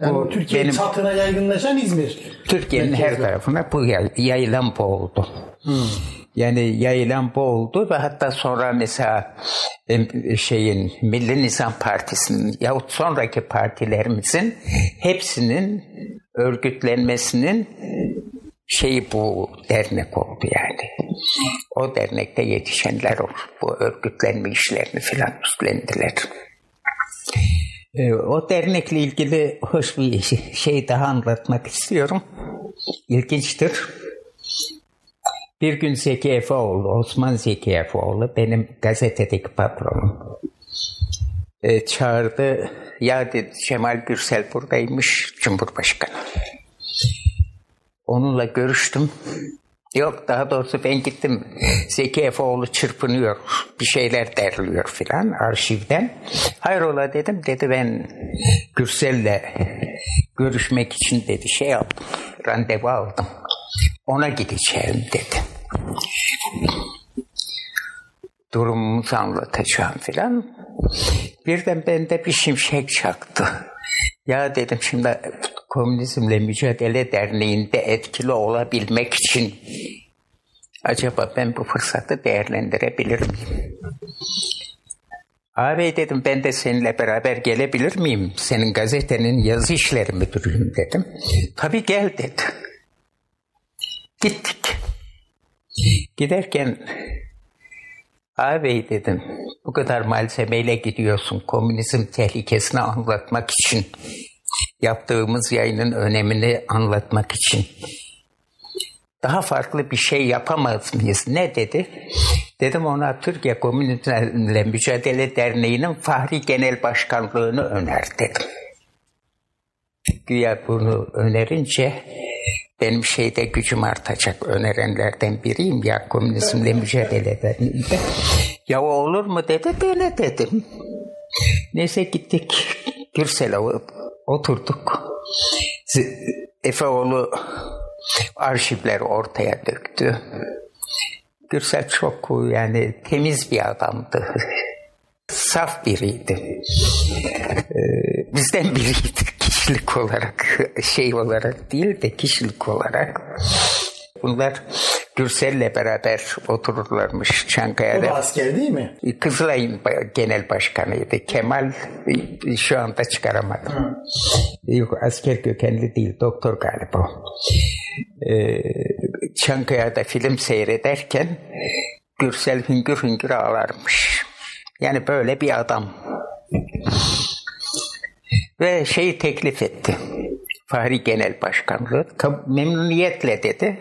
S1: Yani
S2: Bu
S1: o Türkiye
S2: benim-
S1: çapına yaygınlaşan İzmir.
S2: Türkiye'nin her tarafına bu yay- yayılan bu oldu. Yani yayılan bu oldu ve hatta sonra mesela em, şeyin Milli Nizam Partisi'nin yahut sonraki partilerimizin hepsinin örgütlenmesinin şeyi bu dernek oldu yani. O dernekte yetişenler oldu. Bu örgütlenme işlerini filan üstlendiler. Ee, O dernekle ilgili hoş bir şey daha anlatmak istiyorum. İlginçtir. Bir gün Zeki Efeoğlu, Osman Zeki Efeoğlu benim gazetedeki patronum. Ee, çağırdı. Ya dedi Cemal Gürsel buradaymış Cumhurbaşkanı. Onunla görüştüm. Yok daha doğrusu ben gittim. Zeki Efeoğlu çırpınıyor. Bir şeyler derliyor filan arşivden. Hayrola dedim. Dedi ben Gürsel'le görüşmek için dedi şey yaptım. Randevu aldım. Ona gideceğim dedi. durumumuzu anlatacağım filan. Birden bende bir şimşek çaktı. Ya dedim şimdi Komünizmle Mücadele Derneği'nde etkili olabilmek için acaba ben bu fırsatı değerlendirebilir miyim? Abi dedim ben de seninle beraber gelebilir miyim? Senin gazetenin yazı işleri müdürüyüm dedim. Tabii gel dedi. Gittik. Giderken ağabey dedim bu kadar malzemeyle gidiyorsun komünizm tehlikesini anlatmak için yaptığımız yayının önemini anlatmak için daha farklı bir şey yapamaz mıyız? Ne dedi? Dedim ona Türkiye Komünizmle Mücadele Derneği'nin Fahri Genel Başkanlığını öner dedim. Güya bunu önerince benim şeyde gücüm artacak önerenlerden biriyim ya komünizmle mücadele derneğinde. Ya olur mu dedi böyle dedim. Neyse gittik Gürsel'e oturduk. Efeoğlu arşivleri ortaya döktü. Gürsel çok yani temiz bir adamdı. Saf biriydi. Ee, bizden biriydi kişilik olarak, şey olarak değil de kişilik olarak. Bunlar Gürsel'le beraber otururlarmış Çankaya'da.
S1: O da asker değil mi?
S2: Kızılay'ın genel başkanıydı. Kemal şu anda çıkaramadım. Hı. Yok asker kökenli değil, doktor galiba. Ee, Çankaya'da film seyrederken Gürsel hüngür hüngür ağlarmış. Yani böyle bir adam. Ve şeyi teklif etti. Fahri Genel Başkanlığı memnuniyetle dedi.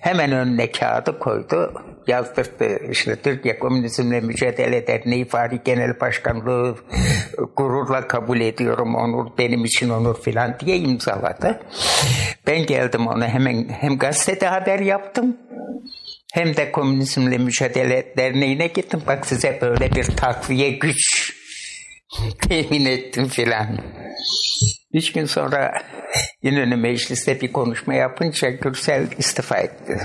S2: Hemen önüne kağıdı koydu. Yazdırdı işte Türkiye Komünizmle Mücadele Derneği Fahri Genel Başkanlığı gururla kabul ediyorum onur benim için onur filan diye imzaladı. Ben geldim ona hemen hem gazetede haber yaptım hem de Komünizmle Mücadele Derneği'ne gittim. Bak size böyle bir takviye güç temin ettim filan. Üç gün sonra İnönü Meclis'te bir konuşma yapınca Gürsel istifa etti.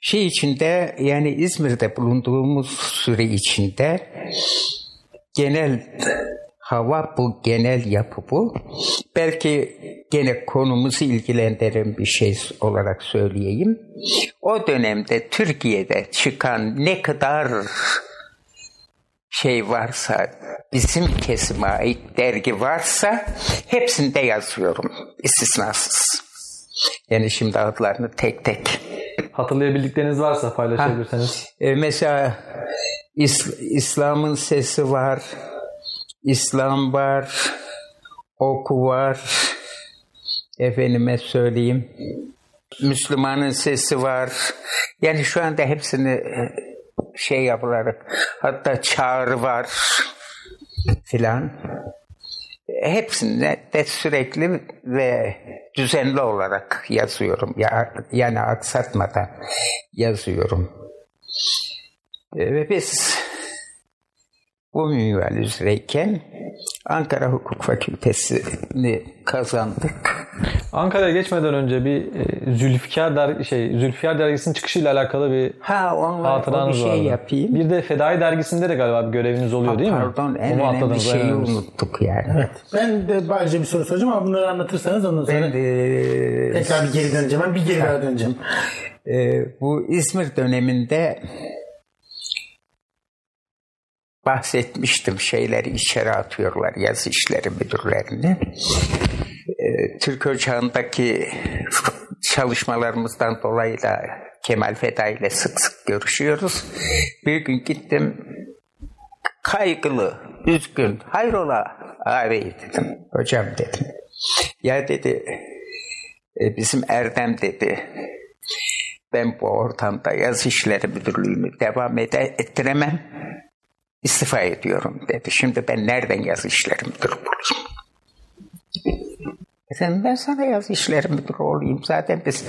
S2: Şey içinde yani İzmir'de bulunduğumuz süre içinde genel hava bu, genel yapı bu. Belki gene konumuzu ilgilendiren bir şey olarak söyleyeyim. O dönemde Türkiye'de çıkan ne kadar şey varsa, bizim kesime ait dergi varsa hepsinde yazıyorum istisnasız. Yani şimdi adlarını tek tek.
S3: Hatırlayabildikleriniz varsa paylaşabilirseniz.
S2: Ha, e, mesela İs, İslam'ın sesi var, İslam var, oku var, efendime söyleyeyim, Müslümanın sesi var. Yani şu anda hepsini e, şey yapılarak hatta çağrı var filan. Hepsinde de sürekli ve düzenli olarak yazıyorum. Ya, yani aksatmadan yazıyorum. Ve biz bu minval üzereyken Ankara Hukuk Fakültesini kazandık.
S3: Ankara'ya geçmeden önce bir e, Zülfikar der şey Zülfikar dergisinin çıkışıyla alakalı bir
S2: ha onlar, hatıranız bir şey vardı. yapayım.
S3: Bir de Fedai dergisinde de galiba bir göreviniz oluyor ha, değil
S2: pardon,
S3: mi?
S2: Pardon en Onu önemli şeyi unuttuk yani.
S1: Evet. Ben de ayrıca bir soru soracağım ama bunları anlatırsanız ondan sonra ben de, tekrar bir geri döneceğim. Ben bir geri daha döneceğim.
S2: E, bu İzmir döneminde bahsetmiştim şeyleri içeri atıyorlar yazı işleri müdürlerini. Türk Ocağı'ndaki çalışmalarımızdan dolayı da Kemal Feda ile sık sık görüşüyoruz. Bir gün gittim kaygılı, üzgün, hayrola abi dedim, hocam dedim. Ya dedi, e, bizim Erdem dedi, ben bu ortamda yazı işleri müdürlüğünü devam ettiremem istifa ediyorum dedi. Şimdi ben nereden yazı işleri müdürü bulayım? Dedim ben sana yazı işleri müdürü olayım. Zaten biz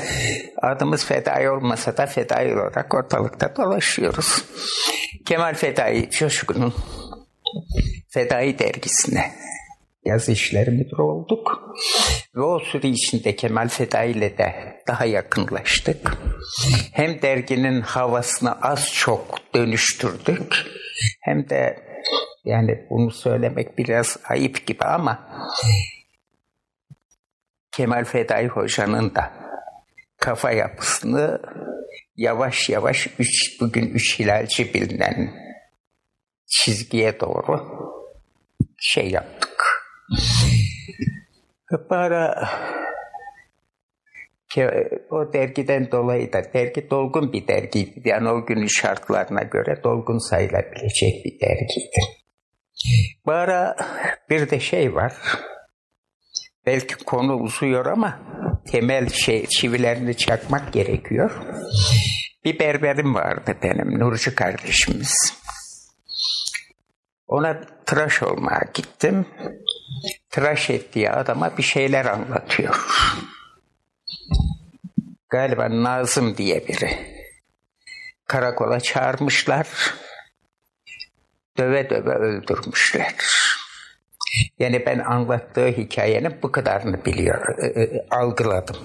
S2: adımız fedai olmasa da fedai olarak ortalıkta dolaşıyoruz. Kemal Fedai Coşkun'un Fedai dergisine yazı işleri müdürü olduk. Ve o süre içinde Kemal Fedai ile de daha yakınlaştık. Hem derginin havasını az çok dönüştürdük Hem de yani bunu söylemek biraz ayıp gibi ama Kemal Fedai Hoca'nın da kafa yapısını yavaş yavaş üç, bugün üç hilalci bilinen çizgiye doğru şey yaptık. Para o dergiden dolayı da dergi dolgun bir dergiydi. Yani o günün şartlarına göre dolgun sayılabilecek bir dergiydi. Bu ara bir de şey var. Belki konu uzuyor ama temel şey çivilerini çakmak gerekiyor. Bir berberim vardı benim, Nurcu kardeşimiz. Ona tıraş olmaya gittim. Tıraş ettiği adama bir şeyler anlatıyor. Galiba Nazım diye biri. Karakola çağırmışlar. Döve döve öldürmüşler. Yani ben anlattığı hikayenin bu kadarını biliyor, e, e, algıladım.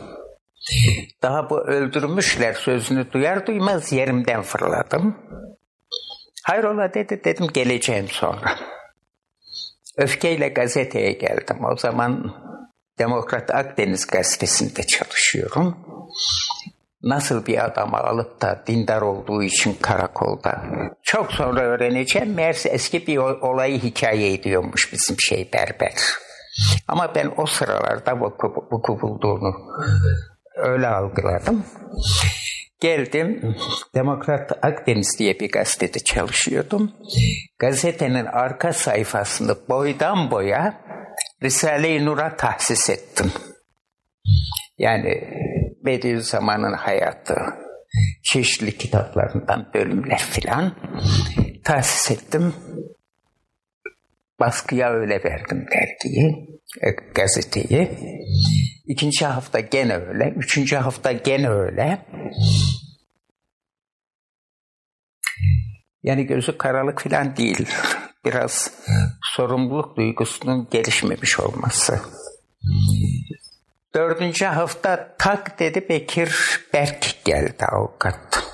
S2: Daha bu öldürmüşler sözünü duyar duymaz yerimden fırladım. Hayrola dedi dedim geleceğim sonra. Öfkeyle gazeteye geldim. O zaman Demokrat Akdeniz gazetesinde çalışıyorum. Nasıl bir adamı alıp da dindar olduğu için karakolda. Çok sonra öğreneceğim. Meğerse eski bir olayı hikaye ediyormuş bizim şey berber. Ama ben o sıralarda vuku, vuku bulduğunu öyle algıladım. Geldim, Demokrat Akdeniz diye bir gazetede çalışıyordum. Gazetenin arka sayfasını boydan boya Risale-i Nur'a tahsis ettim. Yani Bediüzzaman'ın hayatı, çeşitli kitaplarından bölümler filan tahsis ettim. Baskıya öyle verdim dergiyi, e, gazeteyi. İkinci hafta gene öyle, üçüncü hafta gene öyle. Yani gözü karalık filan değil. Biraz sorumluluk duygusunun gelişmemiş olması. Dördüncü hafta tak dedi Bekir Berk geldi avukat.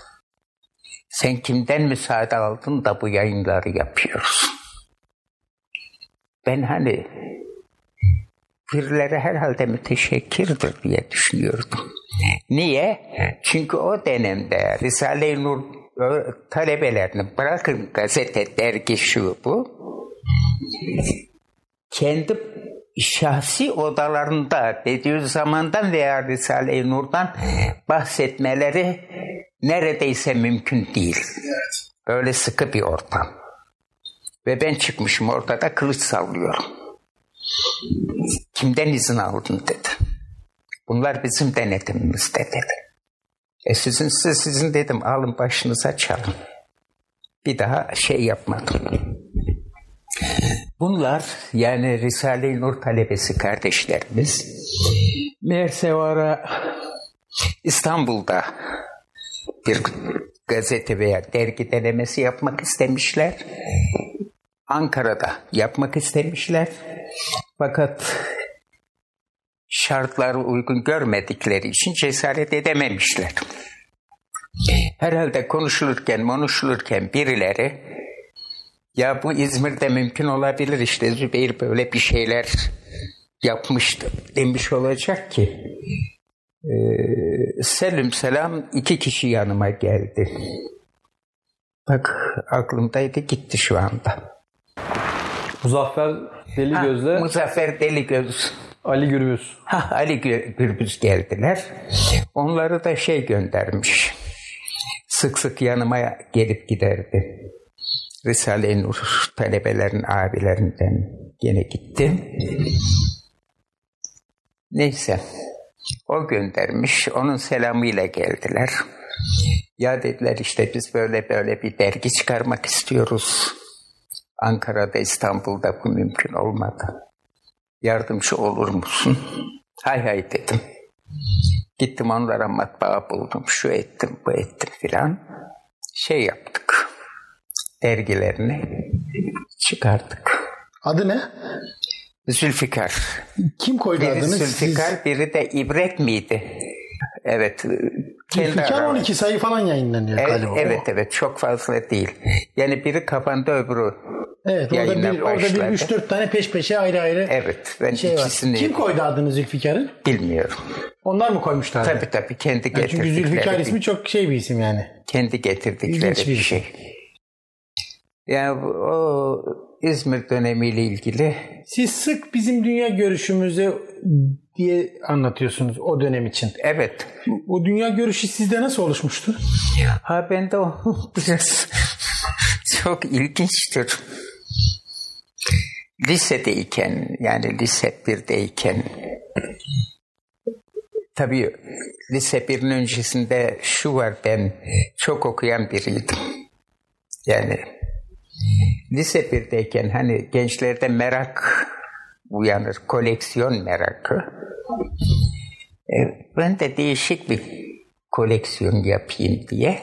S2: Sen kimden müsaade aldın da bu yayınları yapıyorsun? Ben hani birilere herhalde müteşekkirdir diye düşünüyordum. Niye? Çünkü o dönemde Risale-i Nur talebelerini bırakın gazete, dergi şu bu. Kendi şahsi odalarında Bediüzzaman'dan veya Risale-i Nur'dan bahsetmeleri neredeyse mümkün değil. Öyle sıkı bir ortam. Ve ben çıkmışım ortada kılıç sallıyorum. Kimden izin aldın dedi. Bunlar bizim denetimimizde dedi. E sizin siz sizin dedim alın başınıza çalın. Bir daha şey yapmadım. Bunlar yani Risale-i Nur talebesi kardeşlerimiz meğerse o ara İstanbul'da bir gazete veya dergi denemesi yapmak istemişler. Ankara'da yapmak istemişler. Fakat şartları uygun görmedikleri için cesaret edememişler. Herhalde konuşulurken, konuşulurken birileri ya bu İzmir'de mümkün olabilir işte Zübeyir böyle bir şeyler yapmıştı demiş olacak ki ee, Selim Selam iki kişi yanıma geldi. Bak aklımdaydı gitti şu anda.
S3: Muzaffer Deligöz'le
S2: Muzaffer Deligöz.
S3: Ali Gürbüz.
S2: Ha, Ali Gürbüz geldiler. Onları da şey göndermiş. Sık sık yanıma gelip giderdi. Risale-i Nur talebelerin abilerinden gene gittim. Neyse. O göndermiş. Onun selamıyla geldiler. Ya dediler işte biz böyle böyle bir dergi çıkarmak istiyoruz. Ankara'da, İstanbul'da bu mümkün olmadı. Yardımcı olur musun? Hay hay dedim. Gittim onlara matbaa buldum. Şu ettim, bu ettim filan. Şey yaptık. Dergilerini çıkardık.
S1: Adı ne?
S2: Zülfikar.
S1: Kim koydu
S2: Biri
S1: adını?
S2: Zülfikar,
S1: Siz...
S2: biri de İbret miydi? Evet,
S1: Zülfikar
S2: araları.
S1: 12 sayı falan yayınlanıyor
S2: Evet,
S1: galiba.
S2: evet evet çok fazla değil. Yani biri kapandı öbürü.
S1: Evet orada bir, orada bir
S2: başladı.
S1: 3-4 tane peş peşe ayrı ayrı
S2: Evet ben
S1: şey var.
S2: ikisini
S1: Kim koydu adını Zülfikar'ın?
S2: bilmiyorum.
S1: Onlar mı koymuşlar?
S2: Tabii tabii kendi
S1: Yani çünkü Zülfikar ismi çok şey bir isim yani.
S2: kendi getirdikleri
S1: İlginç bir
S2: bir şey. Yani o İzmir dönemiyle ilgili
S1: Siz sık bizim dünya görüşümüzü diye anlatıyorsunuz o dönem için.
S2: evet
S1: O dünya görüşü sizde nasıl oluşmuştu?
S2: Ha ben de o biraz çok ilginçtir. Lisedeyken yani lise 1'deyken tabii lise 1'in öncesinde şu var ben çok okuyan biriydim. Yani lise 1'deyken hani gençlerde merak uyanır, koleksiyon merakı. E, ben de değişik bir koleksiyon yapayım diye.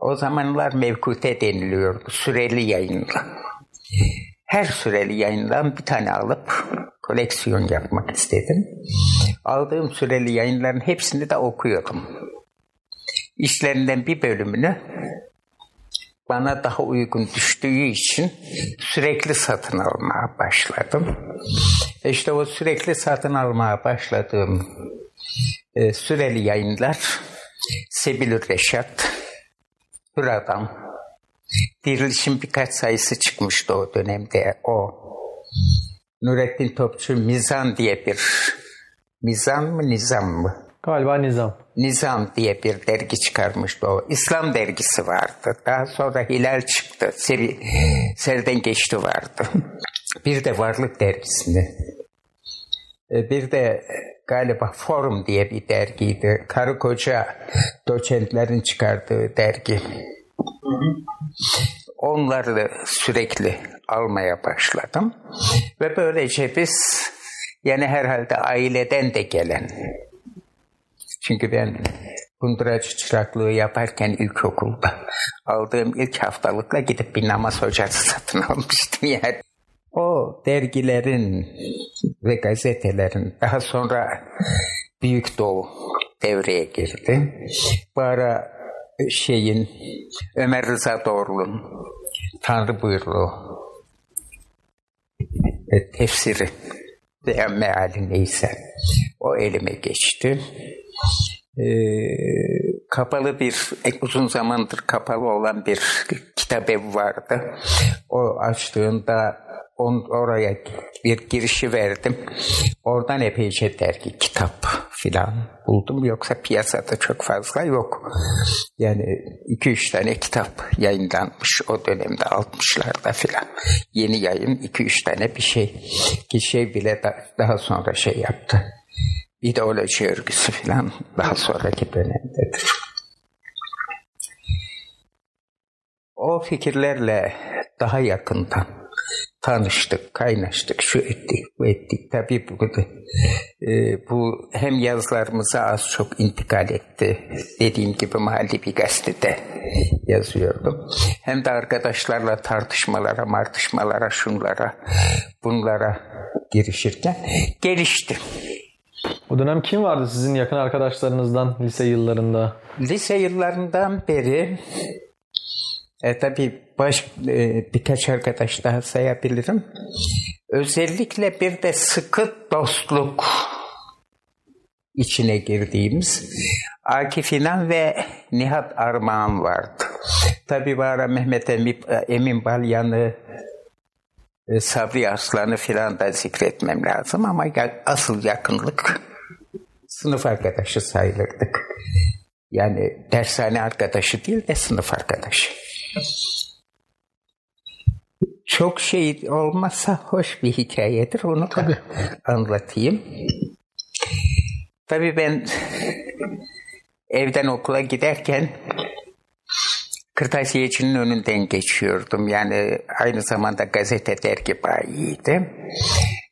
S2: O zamanlar mevkute deniliyordu. Süreli yayınla. Her süreli yayından bir tane alıp koleksiyon yapmak istedim. Aldığım süreli yayınların hepsini de okuyorum. İşlerinden bir bölümünü bana daha uygun düştüğü için sürekli satın almaya başladım. İşte o sürekli satın almaya başladığım e, süreli yayınlar Sebil Reşat, Hür Adam, Diriliş'in birkaç sayısı çıkmıştı o dönemde. O Nurettin Topçu Mizan diye bir Mizan mı Nizam mı?
S3: Galiba Nizam.
S2: Nizam diye bir dergi çıkarmıştı o. İslam dergisi vardı. Daha sonra Hilal çıktı. Seri, Serden Geçti vardı. Bir de Varlık dergisini. E, Bir de galiba Forum diye bir dergiydi. Karı koca doçentlerin çıkardığı dergi. Onları sürekli almaya başladım. Ve böylece biz yani herhalde aileden de gelen çünkü ben kunduracı çıraklığı yaparken ilkokulda aldığım ilk haftalıkla gidip bir namaz hocası satın almıştım yani. O dergilerin ve gazetelerin daha sonra Büyük Doğu devreye girdi. Bu ara şeyin Ömer Rıza Doğrulu'nun Tanrı buyruğu tefsiri veya meali neyse o elime geçti. Ee, kapalı bir uzun zamandır kapalı olan bir kitap evi vardı. O açtığında on, oraya bir girişi verdim. Oradan epeyce dergi, kitap filan buldum. Yoksa piyasada çok fazla yok. Yani iki üç tane kitap yayınlanmış o dönemde 60'larda filan. Yeni yayın iki üç tane bir şey. Ki şey bile da, daha sonra şey yaptı. İdeoloji örgüsü filan daha sonraki dönemdedir. O fikirlerle daha yakından tanıştık, kaynaştık, şu ettik, bu ettik. Tabii bu, e, bu hem yazılarımıza az çok intikal etti. Dediğim gibi mahalli bir gazetede yazıyordum. Hem de arkadaşlarla tartışmalara, martışmalara, şunlara, bunlara girişirken gelişti.
S3: O dönem kim vardı sizin yakın arkadaşlarınızdan lise yıllarında?
S2: Lise yıllarından beri e, tabii baş, e, birkaç arkadaş daha sayabilirim. Özellikle bir de sıkı dostluk içine girdiğimiz Akif İnan ve Nihat Armağan vardı. Tabii ara Mehmet Emin, Emin Balyan'ı e, Sabri Arslan'ı filan da zikretmem lazım ama asıl yakınlık sınıf arkadaşı sayılırdık. Yani dershane arkadaşı değil de sınıf arkadaşı. Çok şey olmazsa hoş bir hikayedir. Onu da anlatayım. Tabii ben evden okula giderken Kırtasiyecinin önünden geçiyordum. Yani aynı zamanda gazete dergi bayiydi.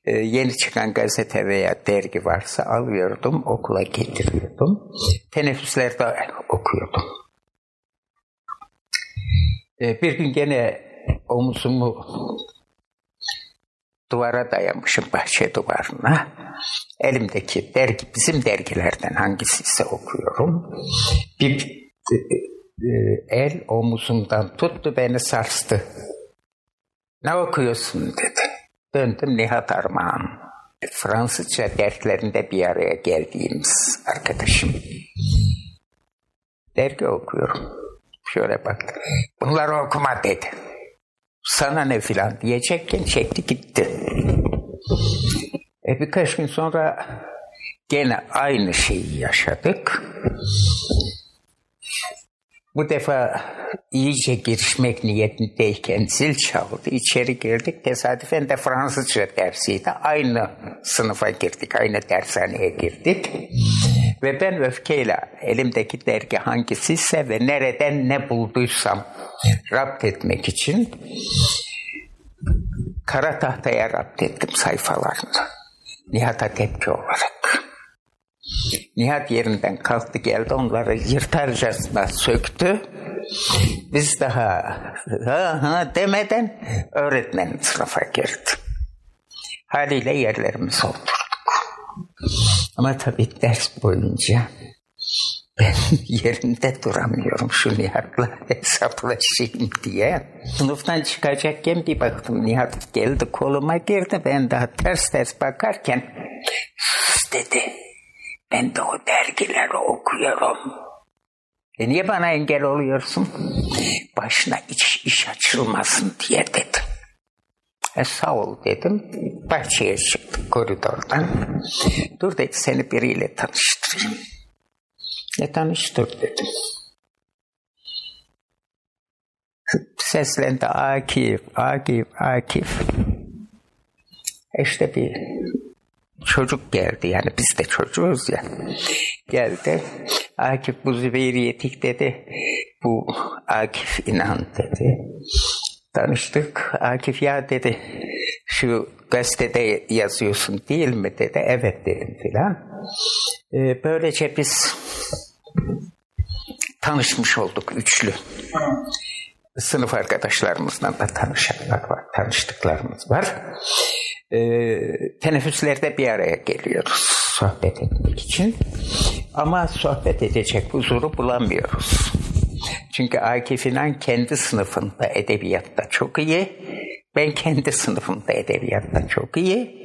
S2: Ee, yeni çıkan gazete veya dergi varsa alıyordum, okula getiriyordum. Teneffüslerde okuyordum. Ee, bir gün gene omzumu duvara dayamışım bahçe duvarına. Elimdeki dergi bizim dergilerden hangisiyse okuyorum. Bir e, el omuzumdan tuttu beni sarstı. Ne okuyorsun dedi. Döndüm Nihat Armağan. Fransızca derslerinde bir araya geldiğimiz arkadaşım. Dergi okuyorum. Şöyle bak. Bunları okuma dedi. Sana ne filan diyecekken çekti gitti. E birkaç gün sonra gene aynı şeyi yaşadık. Bu defa iyice girişmek niyetindeyken zil çaldı. İçeri girdik. Tesadüfen de Fransızca dersiydi. Aynı sınıfa girdik. Aynı dershaneye girdik. Ve ben öfkeyle elimdeki dergi hangisiyse ve nereden ne bulduysam rapt etmek için kara tahtaya rapt ettim sayfalarını. Nihat'a tepki olarak. Nihat yerinden kalktı geldi onları yırtarcasına söktü. Biz daha ha ha demeden öğretmenin sınıfa girdi. Haliyle yerlerimize oturduk. Ama tabii ders boyunca ben yerimde duramıyorum şu Nihat'la hesaplaşayım diye. Sınıftan çıkacakken bir baktım Nihat geldi koluma girdi. Ben daha ters ters bakarken sus dedi. Ben de o dergileri okuyorum. E niye bana engel oluyorsun? Başına iç iş açılmasın diye dedi. E sağ ol dedim. Bahçeye çıktık koridordan. Dur dedi seni biriyle tanıştırayım. Ne tanıştır dedim. Seslendi Akif, Akif, Akif. İşte bir çocuk geldi yani biz de çocuğuz ya. Geldi. Akif bu Zübeyir Yetik dedi. Bu Akif inan dedi. Tanıştık. Akif ya dedi şu gazetede yazıyorsun değil mi dedi. Evet dedim filan. Ee, böylece biz tanışmış olduk üçlü. Sınıf arkadaşlarımızla da tanışanlar var, tanıştıklarımız var. Ee, teneffüslerde bir araya geliyoruz sohbet etmek için. Ama sohbet edecek huzuru bulamıyoruz. Çünkü Akif İnan kendi sınıfında edebiyatta çok iyi. Ben kendi sınıfımda edebiyatta çok iyi.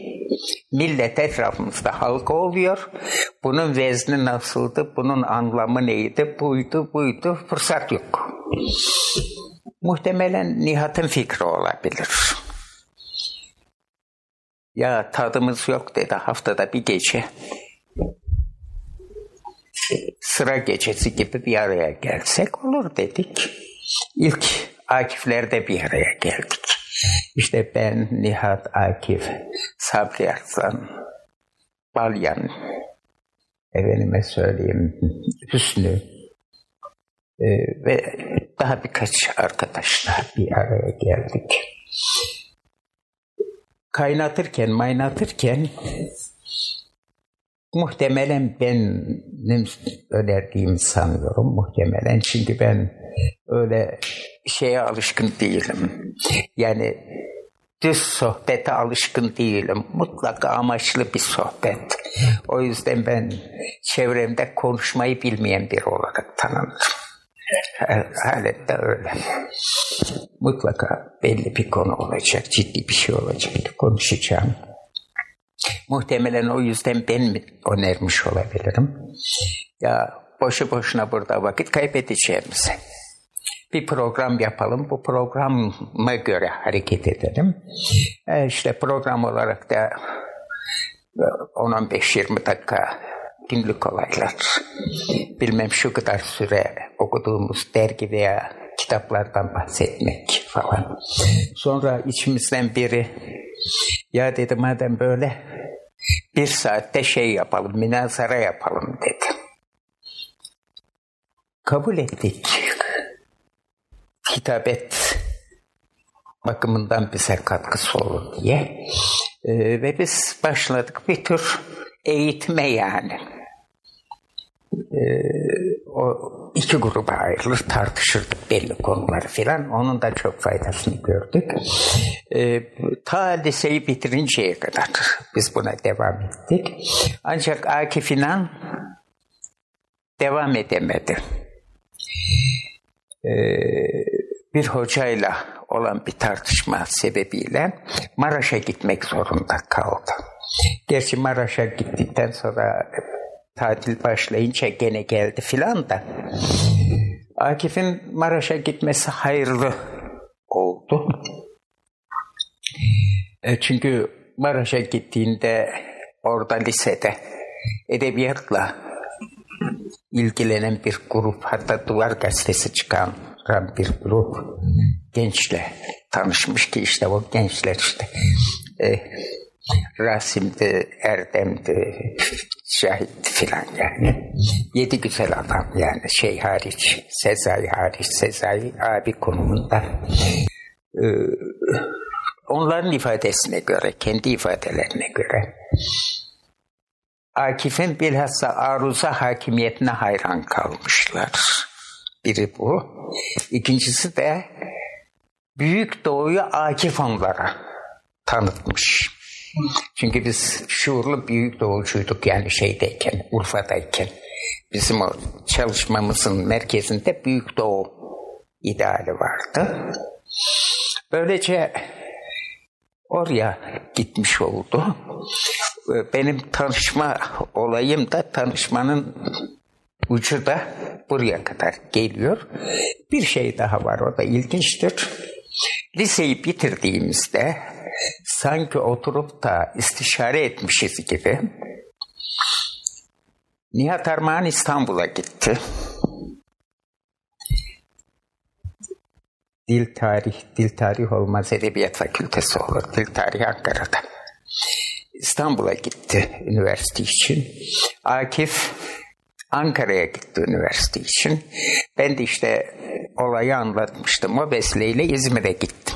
S2: Millet etrafımızda halka oluyor. Bunun vezni nasıldı, bunun anlamı neydi, buydu, buydu. Fırsat yok. Muhtemelen Nihat'ın fikri olabilir. Ya tadımız yok dedi haftada bir gece. Sıra gecesi gibi bir araya gelsek olur dedik. İlk Akifler'de bir araya geldik. İşte ben, Nihat Akif, Sabri Arslan, Balyan, efendime söyleyeyim Hüsnü e, ve daha birkaç arkadaşla bir araya geldik. Kaynatırken, maynatırken muhtemelen benim önerdiğimi sanıyorum muhtemelen çünkü ben öyle şeye alışkın değilim. Yani düz sohbete alışkın değilim. Mutlaka amaçlı bir sohbet. O yüzden ben çevremde konuşmayı bilmeyen biri olarak tanınırım. Halen de öyle. Mutlaka belli bir konu olacak, ciddi bir şey olacak. Konuşacağım. Muhtemelen o yüzden ben mi önermiş olabilirim. Ya boşu boşuna burada vakit kaybedeceğimizi. Bir program yapalım, bu programa göre hareket edelim. E işte program olarak da 10-15-20 dakika günlük olaylar. Bilmem şu kadar süre okuduğumuz dergi veya kitaplardan bahsetmek falan. Sonra içimizden biri ya dedi madem böyle bir saatte şey yapalım, münazara yapalım dedi. Kabul ettik. Kitabet bakımından bize katkısı olur diye. Ee, ve biz başladık bir tür eğitme yani. O iki gruba ayrılır tartışırdık belli konuları filan. Onun da çok faydasını gördük. E, ta liseyi bitirinceye kadar biz buna devam ettik. Ancak Akif İnan devam edemedi. E, bir hocayla olan bir tartışma sebebiyle Maraş'a gitmek zorunda kaldı. Gerçi Maraş'a gittikten sonra tatil başlayınca gene geldi filan da Akif'in Maraş'a gitmesi hayırlı oldu. E çünkü Maraş'a gittiğinde orada lisede edebiyatla ilgilenen bir grup hatta Duvar Gazetesi çıkan bir grup gençle tanışmış ki işte o gençler işte e, Rasim'di, Erdem'di, Şahit filan yani. Yedi güzel adam yani şey hariç, Sezai hariç, Sezai abi konumunda. Ee, onların ifadesine göre, kendi ifadelerine göre Akif'in bilhassa aruza hakimiyetine hayran kalmışlar. Biri bu. İkincisi de Büyük Doğu'yu Akif onlara tanıtmış. Çünkü biz şuurlu büyük doğucuyduk yani şeydeyken, Urfa'dayken. Bizim o çalışmamızın merkezinde Büyük Doğu ideali vardı. Böylece oraya gitmiş oldu. Benim tanışma olayım da tanışmanın ucu da buraya kadar geliyor. Bir şey daha var o da ilginçtir. Liseyi bitirdiğimizde sanki oturup da istişare etmişiz gibi Nihat Armağan İstanbul'a gitti. Dil tarih, dil tarih olmaz edebiyat fakültesi olur. Dil tarih Ankara'da. İstanbul'a gitti üniversite için. Akif Ankara'ya gitti üniversite için. Ben de işte olayı anlatmıştım. O vesileyle İzmir'e gittim.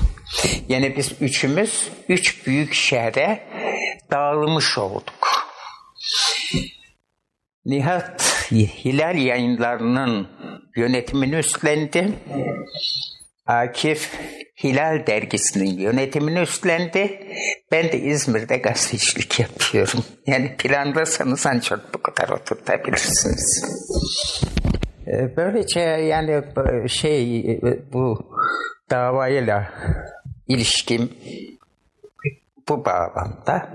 S2: Yani biz üçümüz üç büyük şehre dağılmış olduk. Nihat Hilal yayınlarının yönetimini üstlendi. Akif Hilal dergisinin yönetimini üstlendi. Ben de İzmir'de gazetecilik yapıyorum. Yani planlasanız ancak bu kadar oturtabilirsiniz. Ee, böylece yani şey bu davayla ilişkim bu bağlamda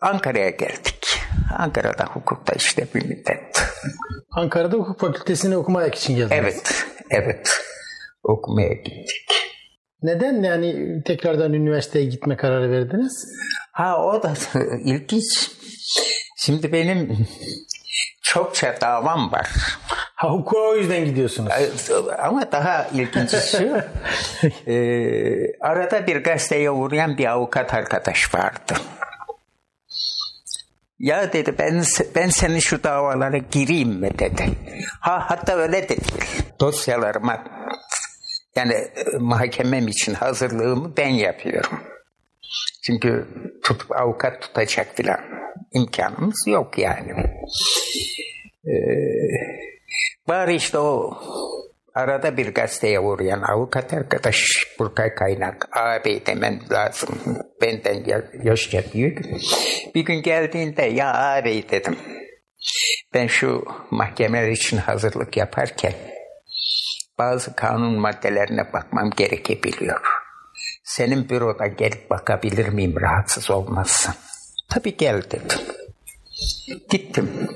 S2: Ankara'ya geldik. Ankara'da hukukta işte bir müddet.
S1: Ankara'da hukuk fakültesini okumak için geldiniz.
S2: Evet, evet. Okumaya gittik.
S1: Neden yani tekrardan üniversiteye gitme kararı verdiniz?
S2: Ha o da ilginç. Şimdi benim çokça davam var.
S1: Ha hukuka o yüzden gidiyorsunuz.
S2: Ama daha ilginci şu, e, arada bir gazeteye uğrayan bir avukat arkadaş vardı. Ya dedi ben ben senin şu davalara gireyim mi dedi. Ha hatta öyle de değil. Dosyalarıma yani mahkemem için hazırlığımı ben yapıyorum. Çünkü tutup avukat tutacak filan imkanımız yok yani. Ee, bari işte o arada bir gazeteye uğrayan avukat arkadaş Burkay Kaynak ağabey demem lazım benden yaşça büyük bir gün geldiğinde ya ağabey dedim ben şu mahkemeler için hazırlık yaparken bazı kanun maddelerine bakmam gerekebiliyor. Senin büroda gelip bakabilir miyim rahatsız olmazsan? Tabii gel dedim. Gittim.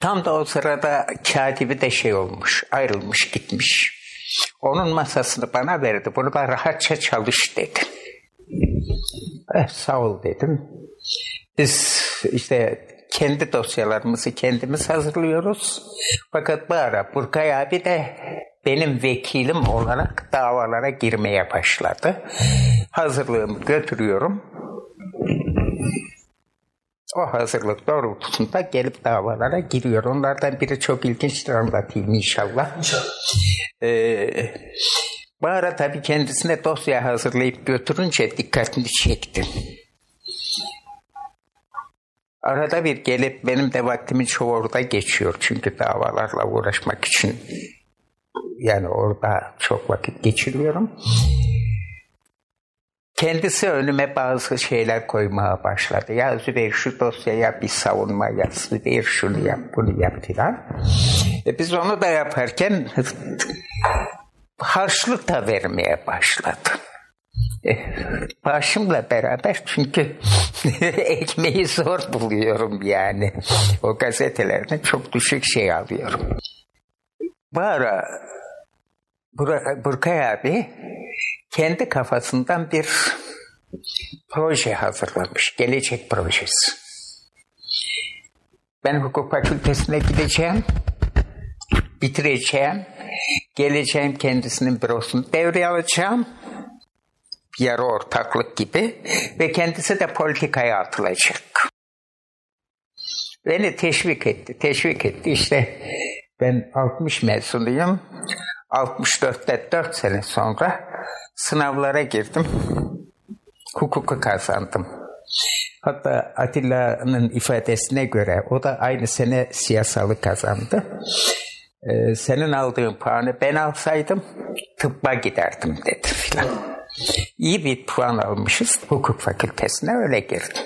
S2: Tam da o sırada katibi de şey olmuş, ayrılmış gitmiş. Onun masasını bana verdi. Burada rahatça çalış dedi. Eh, sağ ol dedim. Biz işte kendi dosyalarımızı kendimiz hazırlıyoruz. Fakat bu ara Burkay abi de benim vekilim olarak davalara girmeye başladı. Hazırlığımı götürüyorum. O hazırlık doğrultusunda gelip davalara giriyor. Onlardan biri çok ilginçtir anlatayım inşallah. İnşallah. Ee, bu ara tabii kendisine dosya hazırlayıp götürünce dikkatini çektim. Arada bir gelip benim de vaktimin çoğu orada geçiyor. Çünkü davalarla uğraşmak için yani orada çok vakit geçiriyorum. Kendisi önüme bazı şeyler koymaya başladı. Ya Zübeyir şu dosyaya bir savunma yaz, Zübeyir şunu yap, bunu yap filan. E biz onu da yaparken harçlık da vermeye başladı. E, başımla beraber çünkü ekmeği zor buluyorum yani. O gazetelerden çok düşük şey alıyorum. Bu ara Burkay abi kendi kafasından bir proje hazırlamış. Gelecek projesi. Ben hukuk fakültesine gideceğim. Bitireceğim. Geleceğim kendisinin bürosunu devreye alacağım. Yarı ortaklık gibi. Ve kendisi de politikaya atılacak. Beni teşvik etti. Teşvik etti. İşte ben 60 mezunuyum. 64'te 4 sene sonra sınavlara girdim. Hukuku kazandım. Hatta Atilla'nın ifadesine göre o da aynı sene siyasalı kazandı. Ee, senin aldığın puanı ben alsaydım tıbba giderdim dedi filan. İyi bir puan almışız hukuk fakültesine öyle girdim.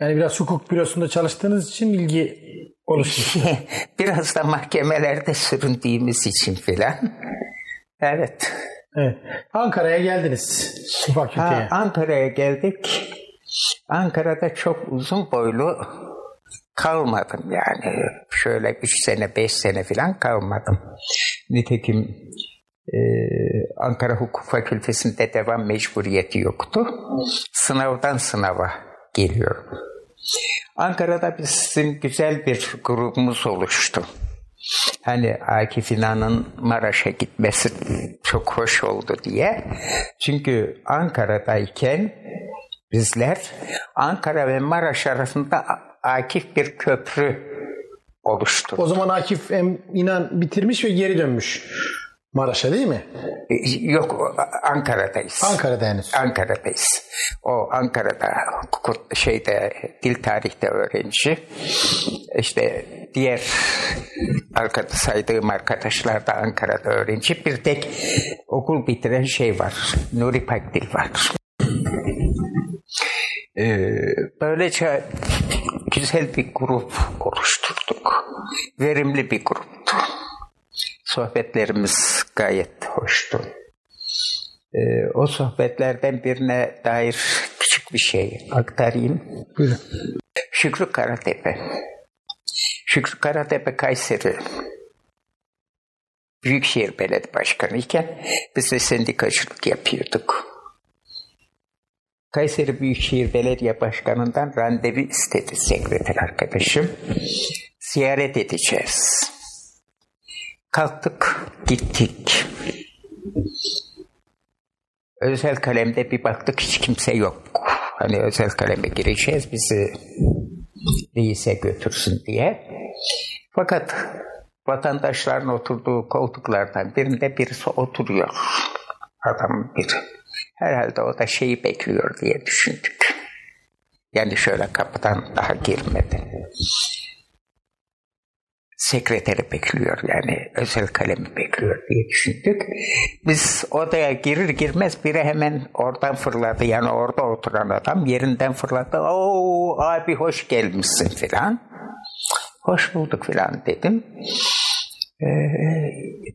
S1: Yani biraz hukuk bürosunda çalıştığınız için ilgi oluşmuş.
S2: Biraz da mahkemelerde süründüğümüz için filan. Evet.
S1: Evet. Ankara'ya geldiniz. Fakülteye.
S2: Ha, Ankara'ya geldik. Ankara'da çok uzun boylu kalmadım yani. Şöyle üç sene, beş sene falan kalmadım. Nitekim e, Ankara Hukuk Fakültesi'nde devam mecburiyeti yoktu. Sınavdan sınava geliyorum. Ankara'da bizim güzel bir grubumuz oluştu. Hani Akif İnan'ın Maraş'a gitmesi çok hoş oldu diye. Çünkü Ankara'dayken bizler Ankara ve Maraş arasında Akif bir köprü oluştu.
S1: O zaman Akif İnan bitirmiş ve geri dönmüş. Maraş'a değil mi?
S2: Yok Ankara'dayız.
S1: Ankara'da henüz.
S2: Ankara'dayız. O Ankara'da şeyde dil tarihte öğrenci. İşte diğer arkada saydığım arkadaşlar da Ankara'da öğrenci. Bir tek okul bitiren şey var. Nuri Pakdil var. Ee, böylece güzel bir grup oluşturduk. Verimli bir gruptu. Sohbetlerimiz gayet hoştu. Ee, o sohbetlerden birine dair küçük bir şey aktarayım.
S1: Buyurun.
S2: Şükrü Karatepe. Şükrü Karatepe Kayseri Büyükşehir Belediye Başkanı iken biz de sendikacılık yapıyorduk. Kayseri Büyükşehir Belediye Başkanı'ndan randevu istedi sekreter arkadaşım. Ziyaret edeceğiz. Kalktık, gittik. Özel kalemde bir baktık hiç kimse yok. Hani özel kaleme gireceğiz bizi reise götürsün diye. Fakat vatandaşların oturduğu koltuklardan birinde birisi oturuyor. Adam biri. Herhalde o da şeyi bekliyor diye düşündük. Yani şöyle kapıdan daha girmedi. Sekreteri bekliyor yani özel kalemi bekliyor diye düşündük. Biz odaya girir girmez biri hemen oradan fırladı. Yani orada oturan adam yerinden fırladı. Oo abi hoş gelmişsin filan. Hoş bulduk filan dedim. Ee,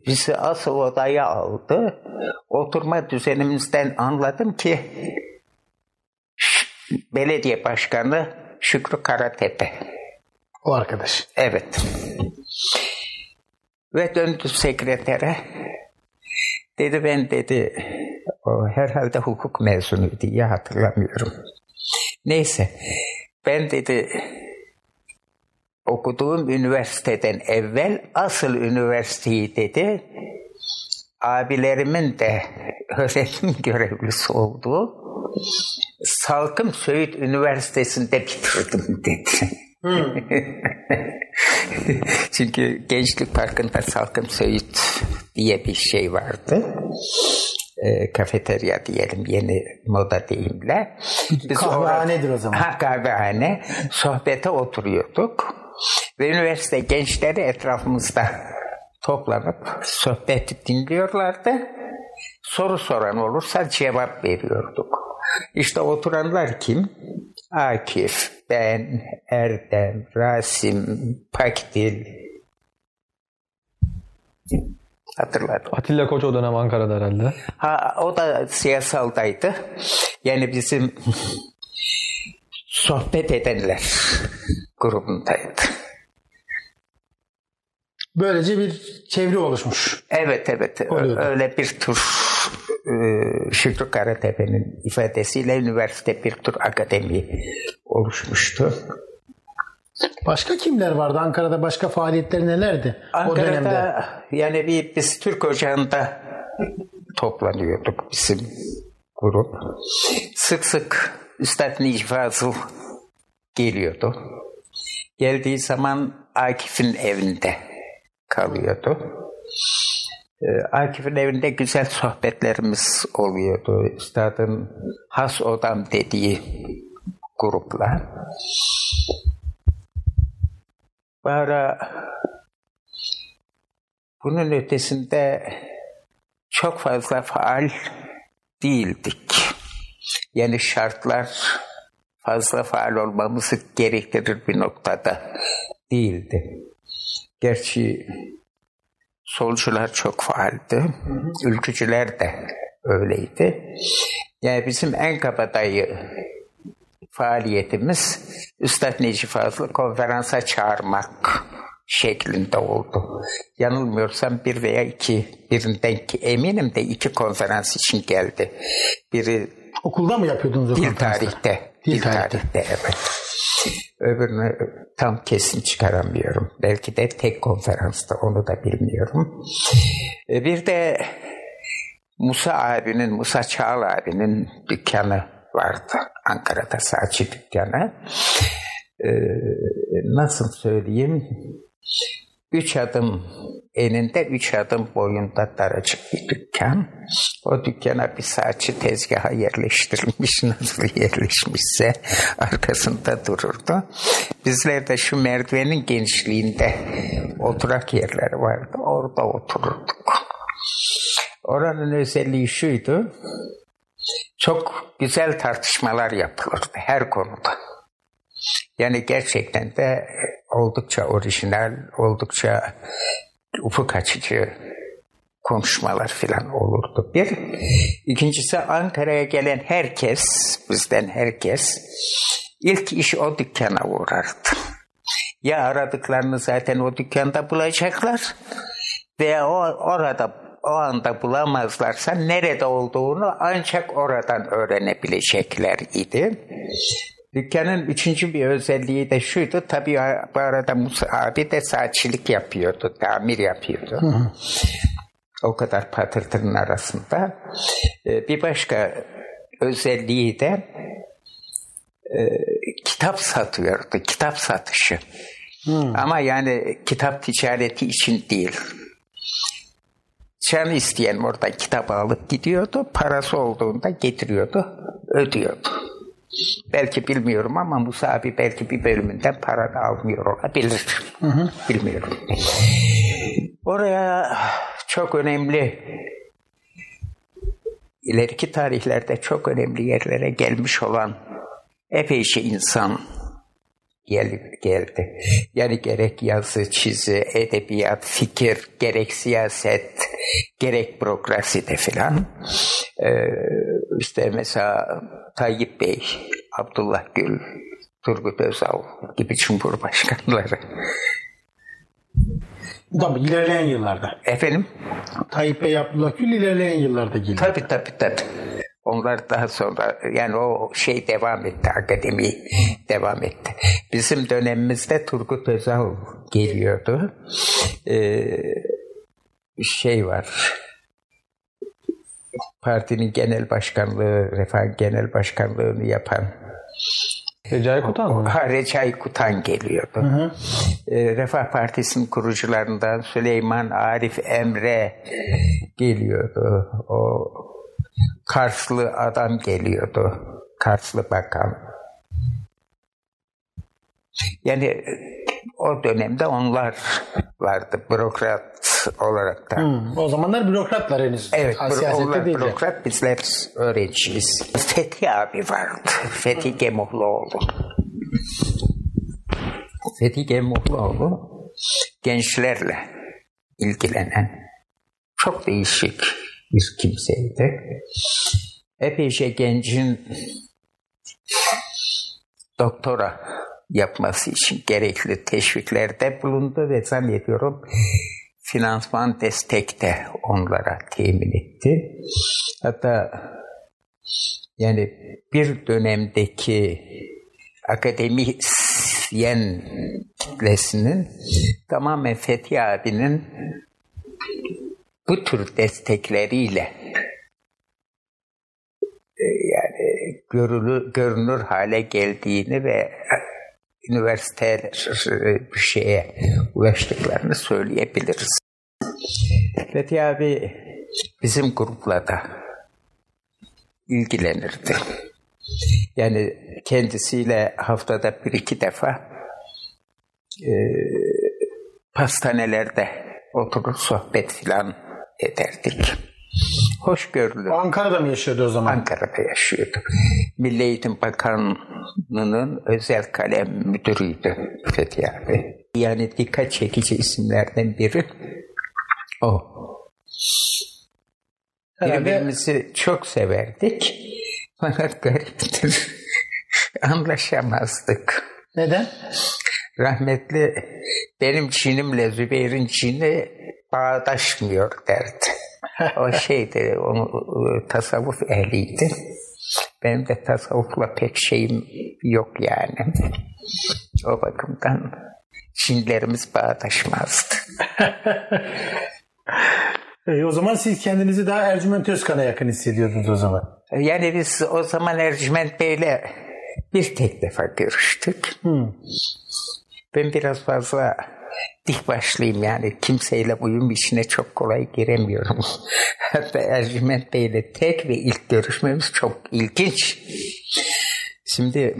S2: bizi asıl odaya aldı. Oturma düzenimizden anladım ki belediye başkanı Şükrü Karatepe.
S1: O arkadaş.
S2: Evet. Ve döndü sekretere. Dedi ben dedi o herhalde hukuk mezunuydu diye hatırlamıyorum. Neyse ben dedi okuduğum üniversiteden evvel asıl üniversiteyi dedi abilerimin de öğretim görevlisi olduğu Salkım Söğüt Üniversitesi'nde bitirdim dedi. Çünkü Gençlik Parkı'nda Salkım Söğüt diye bir şey vardı. e, kafeterya diyelim yeni moda deyimle.
S1: Biz kahvehanedir o zaman.
S2: Ha kahvehane. Sohbete oturuyorduk. Ve üniversite gençleri etrafımızda toplanıp sohbeti dinliyorlardı. Soru soran olursa cevap veriyorduk. İşte oturanlar kim? Akif, ben, Erdem, Rasim, Pakdil. Hatırladım.
S3: Atilla Koç o dönem Ankara'da herhalde.
S2: Ha, o da siyasaldaydı. Yani bizim sohbet edenler grubundaydı.
S1: Böylece bir çevre oluşmuş.
S2: Evet evet
S1: Oluyordu.
S2: öyle bir tür Şükrü Karatepe'nin ifadesiyle üniversite bir tür akademi oluşmuştu.
S1: Başka kimler vardı? Ankara'da başka faaliyetler nelerdi o dönemde?
S2: Ankara'da yani bir, biz Türk Ocağı'nda toplanıyorduk bizim grup. Sık sık Üstad Necip Fazıl geliyordu. Geldiği zaman Akif'in evinde kalıyordu. Ee, Akif'in evinde güzel sohbetlerimiz oluyordu. Üstadın has odam dediği grupla. Bara bunun ötesinde çok fazla faal değildik. Yani şartlar fazla faal olmamızı gerektirir bir noktada değildi. Gerçi solcular çok faaldi. Ülkücüler de öyleydi. Yani bizim en kabadayı faaliyetimiz Üstad Necip Fazıl'ı konferansa çağırmak şeklinde oldu. Yanılmıyorsam bir veya iki, birinden ki eminim de iki konferans için geldi. Biri
S1: Okulda mı yapıyordunuz o
S2: dil
S1: konferansları?
S2: tarihte.
S1: Dil
S2: Dil
S1: tarihte.
S2: tarihte evet. Öbürünü tam kesin çıkaramıyorum. Belki de tek konferansta onu da bilmiyorum. E, Bir de Musa abinin, Musa Çağal abinin dükkanı vardı. Ankara'da saçı dükkanı. E, nasıl söyleyeyim? Üç adım eninde, üç adım boyunda daracık bir dükkan. O dükkana bir saatçi tezgaha yerleştirilmiş, nasıl yerleşmişse arkasında dururdu. Bizler de şu merdivenin genişliğinde oturak yerleri vardı, orada otururduk. Oranın özelliği şuydu, çok güzel tartışmalar yapılırdı her konuda. Yani gerçekten de oldukça orijinal, oldukça ufuk açıcı konuşmalar filan olurdu. Bir. İkincisi Ankara'ya gelen herkes, bizden herkes ilk iş o dükkana uğrardı. Ya aradıklarını zaten o dükkanda bulacaklar veya o orada o anda bulamazlarsa nerede olduğunu ancak oradan öğrenebilecekler idi. Dükkanın üçüncü bir özelliği de şuydu. Tabii bu arada Musa abi de saatçilik yapıyordu, tamir yapıyordu. O kadar patırtının arasında. Ee, Bir başka özelliği de e, kitap satıyordu, kitap satışı. Ama yani kitap ticareti için değil. Canı isteyen oradan kitabı alıp gidiyordu. Parası olduğunda getiriyordu, ödüyordu. Belki bilmiyorum ama Musa abi belki bir bölümünden para da almıyor olabilir. Bilmiyorum. Oraya çok önemli ileriki tarihlerde çok önemli yerlere gelmiş olan epeyce insan gel- geldi. Yani gerek yazı, çizi, edebiyat, fikir, gerek siyaset, gerek bürokraside filan. Ee, işte mesela Tayyip Bey, Abdullah Gül, Turgut Özal gibi cumhurbaşkanları.
S1: Tabii ilerleyen yıllarda.
S2: Efendim?
S1: Tayyip Bey Abdullah Gül ilerleyen yıllarda geliyor.
S2: Tabii tabii tabii. Onlar daha sonra yani o şey devam etti, akademi devam etti. Bizim dönemimizde Turgut Özal geliyordu. Ee, şey var, partinin genel başkanlığı, Refah genel başkanlığını yapan
S3: Recai Kutan mı?
S2: Ha, Recai Kutan geliyordu. Ee, Refah Partisi'nin kurucularından Süleyman Arif Emre geliyordu. O Karslı adam geliyordu. Karslı bakan. Yani o dönemde onlar vardı bürokrat olarak da.
S1: Hmm, o zamanlar bürokratlar henüz.
S2: Evet,
S1: Ha,
S2: onlar
S1: değiller.
S2: bürokrat, bizler öğrenciyiz. Fethi abi vardı, Fethi Gemuhluoğlu. Fethi Gemuhluoğlu gençlerle ilgilenen çok değişik bir kimseydi. Epeyce gencin doktora yapması için gerekli teşviklerde bulundu ve zannediyorum finansman destek de onlara temin etti. Hatta yani bir dönemdeki akademisyen kitlesinin tamamen Fethi abinin bu tür destekleriyle e, yani görülür, görünür hale geldiğini ve üniversiteler e, bir şeye ulaştıklarını söyleyebiliriz. Fethi abi bizim grupla da ilgilenirdi. Yani kendisiyle haftada bir iki defa e, pastanelerde oturur sohbet filan ederdik. Hoşgörülü.
S1: Ankara'da mı yaşıyordu o zaman?
S2: Ankara'da yaşıyordu. Milli Eğitim Bakanlığı'nın özel kalem müdürüydü Fethi abi. Yani dikkat çekici isimlerden biri o.
S1: Herhalde
S2: Birbirimizi çok severdik. Fakat gariptir. Anlaşamazdık.
S1: neden?
S2: Rahmetli benim cinimle Zübeyir'in cini bağdaşmıyor derdi. O şeydi, onu, tasavvuf ehliydi. Benim de tasavvufla pek şeyim yok yani. O bakımdan cinlerimiz bağdaşmazdı.
S1: E, o zaman siz kendinizi daha Ercüment Özkan'a yakın hissediyordunuz o zaman.
S2: Yani biz o zaman Ercüment Bey'le bir tek defa görüştük. Ben biraz fazla dik başlıyım yani kimseyle uyum içine çok kolay giremiyorum. Hatta Ercüment Bey'le tek ve ilk görüşmemiz çok ilginç. Şimdi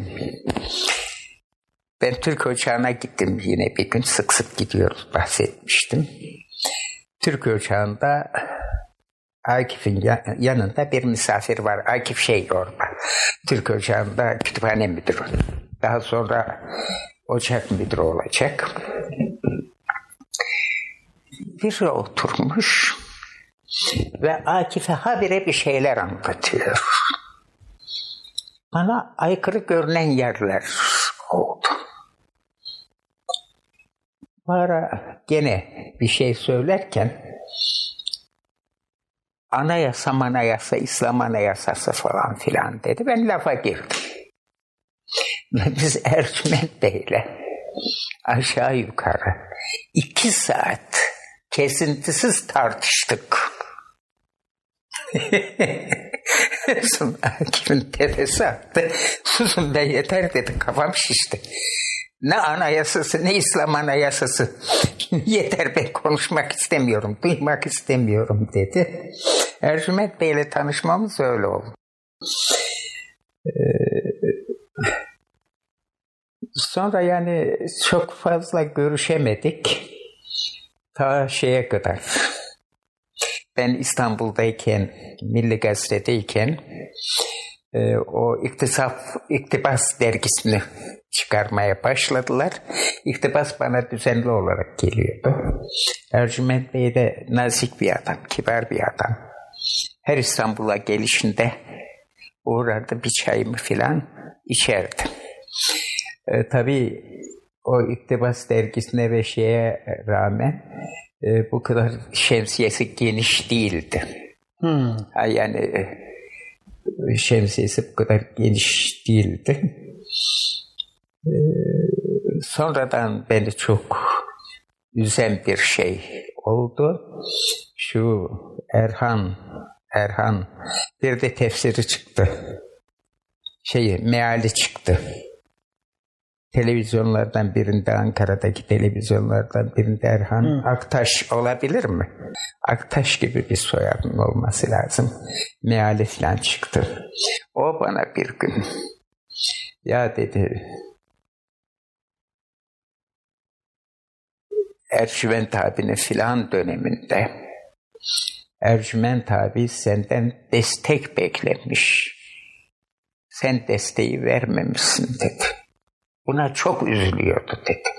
S2: ben Türk Ocağı'na gittim yine bir gün sık sık gidiyoruz bahsetmiştim. Türk Ocağı'nda Akif'in ya- yanında bir misafir var. Akif şey orada. Türk Ocağı'nda kütüphane müdürü. Daha sonra ocak müdürü olacak. Biri oturmuş ve Akif'e habire bir şeyler anlatıyor. Bana aykırı görünen yerler oldu. Bu ara gene bir şey söylerken anayasa manayasa, İslam anayasası falan filan dedi. Ben lafa girdim. Biz Ercüment Bey'le aşağı yukarı iki saat kesintisiz tartıştık. Sonra Akif'in tepesi attı. Susun be yeter dedi. Kafam şişti. Ne anayasası ne İslam anayasası. Yeter ben konuşmak istemiyorum, duymak istemiyorum dedi. Ercüment Bey'le tanışmamız öyle oldu. Ee, sonra yani çok fazla görüşemedik. Ta şeye kadar. Ben İstanbul'dayken, Milli Gazete'deyken e, o iktisaf, iktibas dergisini çıkarmaya başladılar. İktibas bana düzenli olarak geliyordu. Ercüment Bey de nazik bir adam, kibar bir adam. Her İstanbul'a gelişinde uğrardı bir çayımı filan içerdi. E, tabii o iktibas dergisine ve şeye rağmen e, bu kadar şemsiyesi geniş değildi.
S1: Hmm.
S2: Yani e, şemsiyesi bu kadar geniş değildi. Ee, sonradan beni çok üzen bir şey oldu. Şu Erhan, Erhan bir de tefsiri çıktı. Şeyi, meali çıktı. Televizyonlardan birinde Ankara'daki televizyonlardan birinde Erhan Hı. Aktaş olabilir mi? Aktaş gibi bir soyadın olması lazım. Meali falan çıktı. O bana bir gün ya dedi Ercüment abinin filan döneminde Ercüment abi senden destek beklemiş. Sen desteği vermemişsin dedi. Buna çok üzülüyordu dedi.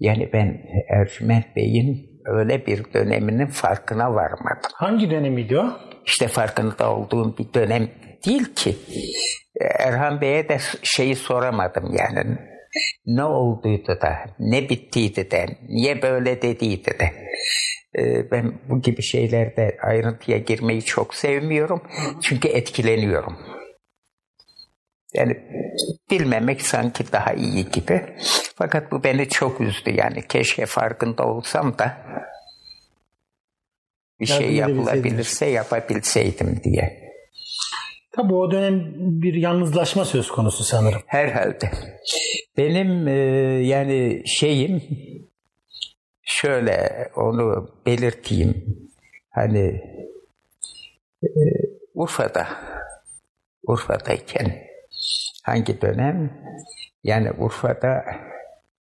S2: Yani ben Ercüment Bey'in öyle bir döneminin farkına varmadım.
S1: Hangi dönemiydi o?
S2: İşte farkında olduğum bir dönem değil ki. Erhan Bey'e de şeyi soramadım yani. Ne olduydu da, ne bittiydi de, niye böyle dediydi de. Ee, ben bu gibi şeylerde ayrıntıya girmeyi çok sevmiyorum. Çünkü etkileniyorum. Yani bilmemek sanki daha iyi gibi. Fakat bu beni çok üzdü yani. Keşke farkında olsam da bir şey yapılabilirse yapabilseydim diye.
S1: Tabii o dönem bir yalnızlaşma söz konusu sanırım.
S2: Herhalde. Benim e, yani şeyim şöyle onu belirteyim. Hani e, Urfa'da Urfa'dayken hangi dönem? Yani Urfa'da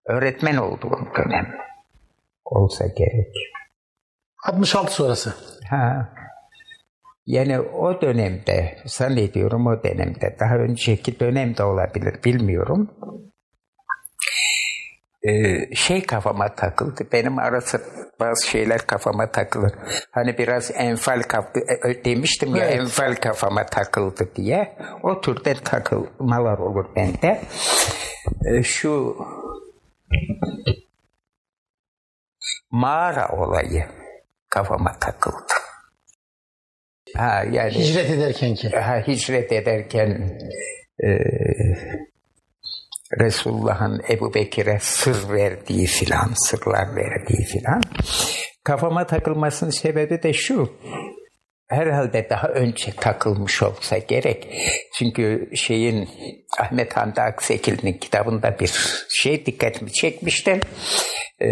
S2: öğretmen olduğum dönem olsa gerek.
S1: 66 sonrası.
S2: Ha. Yani o dönemde, zannediyorum o dönemde, daha önceki dönemde olabilir bilmiyorum. Ee, şey kafama takıldı. Benim arası bazı şeyler kafama takılır. Hani biraz enfal kaf e, e, demiştim ya evet. enfal kafama takıldı diye. O türden takılmalar olur bende. Ee, şu mağara olayı kafama takıldı.
S1: Ha yani hicret ederken ki.
S2: Ha hicret ederken e, Resulullah'ın Ebu Bekir'e sır verdiği filan, sırlar verdiği filan. Kafama takılmasının sebebi de şu. Herhalde daha önce takılmış olsa gerek. Çünkü şeyin Ahmet Hamdi Aksekil'in kitabında bir şey dikkatimi çekmişti. Ee,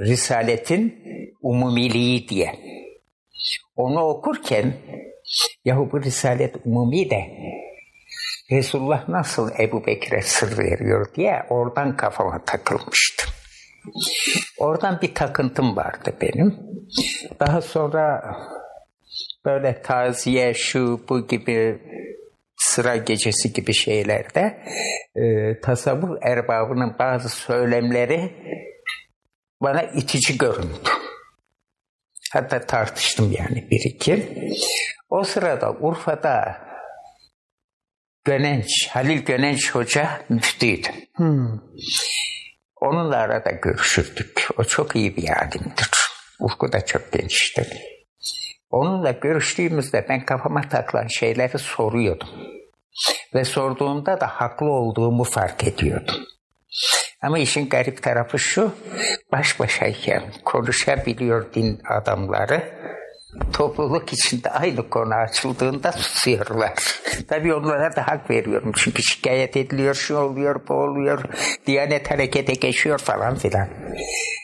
S2: Risaletin umumiliği diye. Onu okurken yahu bu Risalet umumi de Resulullah nasıl Ebu Bekir'e sır veriyor diye oradan kafama takılmıştı. Oradan bir takıntım vardı benim. Daha sonra böyle taziye şu bu gibi sıra gecesi gibi şeylerde e, tasavvuf erbabının bazı söylemleri bana itici göründü. Hatta tartıştım yani bir iki. O sırada Urfa'da Gönenç, Halil Gönenç Hoca müftüydü. Hmm. Onunla arada görüşürdük. O çok iyi bir alimdir. Ufku da çok geniştir. Onunla görüştüğümüzde ben kafama takılan şeyleri soruyordum. Ve sorduğumda da haklı olduğumu fark ediyordum. Ama işin garip tarafı şu, baş başayken konuşabiliyor din adamları, topluluk içinde aynı konu açıldığında susuyorlar. Tabii onlara da hak veriyorum. Çünkü şikayet ediliyor, şu oluyor, bu oluyor. Diyanet harekete geçiyor falan filan.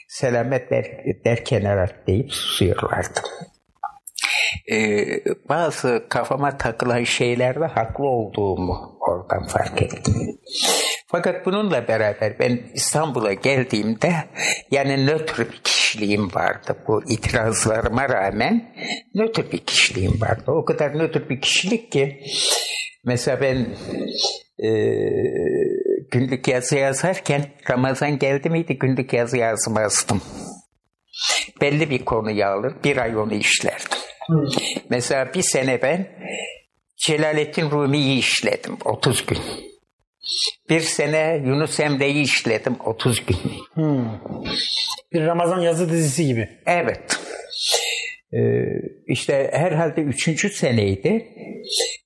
S2: Selamet der, der kenara deyip susuyorlardı. Ee, bazı kafama takılan şeylerde haklı olduğumu oradan fark ettim. Fakat bununla beraber ben İstanbul'a geldiğimde yani nötr bir kişiliğim vardı. Bu itirazlarıma rağmen nötr bir kişiliğim vardı. O kadar nötr bir kişilik ki mesela ben e, günlük yazı yazarken Ramazan geldi miydi günlük yazı yazmazdım. Belli bir konuyu alır bir ay onu işlerdim. Mesela bir sene ben Celalettin Rumi'yi işledim 30 gün. Bir sene Yunus Emre'yi işledim 30 gün. Hmm.
S1: Bir Ramazan yazı dizisi gibi.
S2: Evet. Ee, işte herhalde üçüncü seneydi.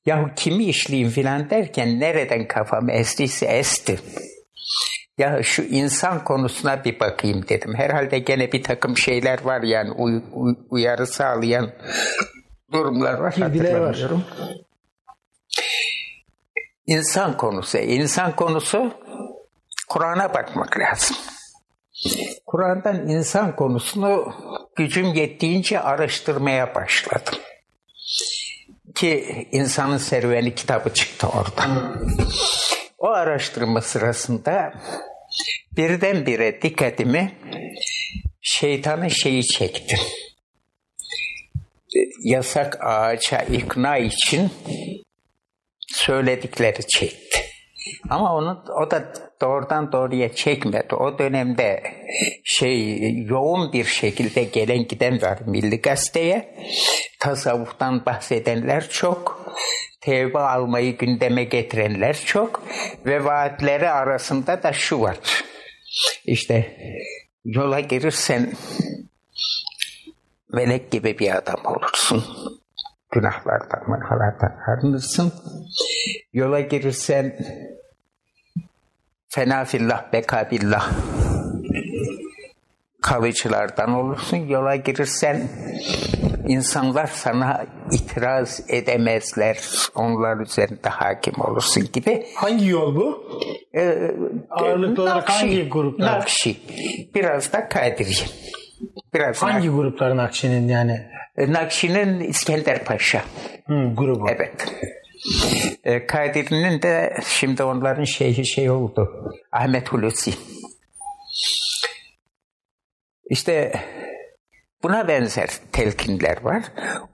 S2: Yahu kimi işleyeyim filan derken nereden kafam estiyse esti. Ya şu insan konusuna bir bakayım dedim. Herhalde gene bir takım şeyler var yani uy, uy, uyarı sağlayan durumlar var.
S1: Bilgiler var.
S2: İnsan konusu. İnsan konusu Kur'an'a bakmak lazım. Kur'an'dan insan konusunu gücüm yettiğince araştırmaya başladım. Ki insanın serüveni kitabı çıktı oradan. O araştırma sırasında birdenbire dikkatimi şeytanın şeyi çekti. Yasak ağaça ikna için söyledikleri çekti. Ama onu o da doğrudan doğruya çekmedi. O dönemde şey yoğun bir şekilde gelen giden var Milli Gazete'ye. Tasavvuftan bahsedenler çok. Tevbe almayı gündeme getirenler çok. Ve vaatleri arasında da şu var. İşte yola girirsen melek gibi bir adam olursun. Günahlardan, mınhalardan arınırsın. Yola girirsen fena fillah, beka billah kalıcılardan olursun. Yola girirsen insanlar sana itiraz edemezler. Onlar üzerinde hakim olursun gibi.
S1: Hangi yol bu?
S2: Ee,
S1: Ağırlıklı olarak hangi gruplar?
S2: Nakşi. Biraz da Kadiriye. Biraz
S1: Hangi grupların Akşe'nin yani
S2: Nak- Nakşi'nin İskender Paşa.
S1: hı, grubu?
S2: Evet. E, Kadir'in de şimdi onların şeyhi şey oldu. Ahmet Hulusi. İşte buna benzer telkinler var.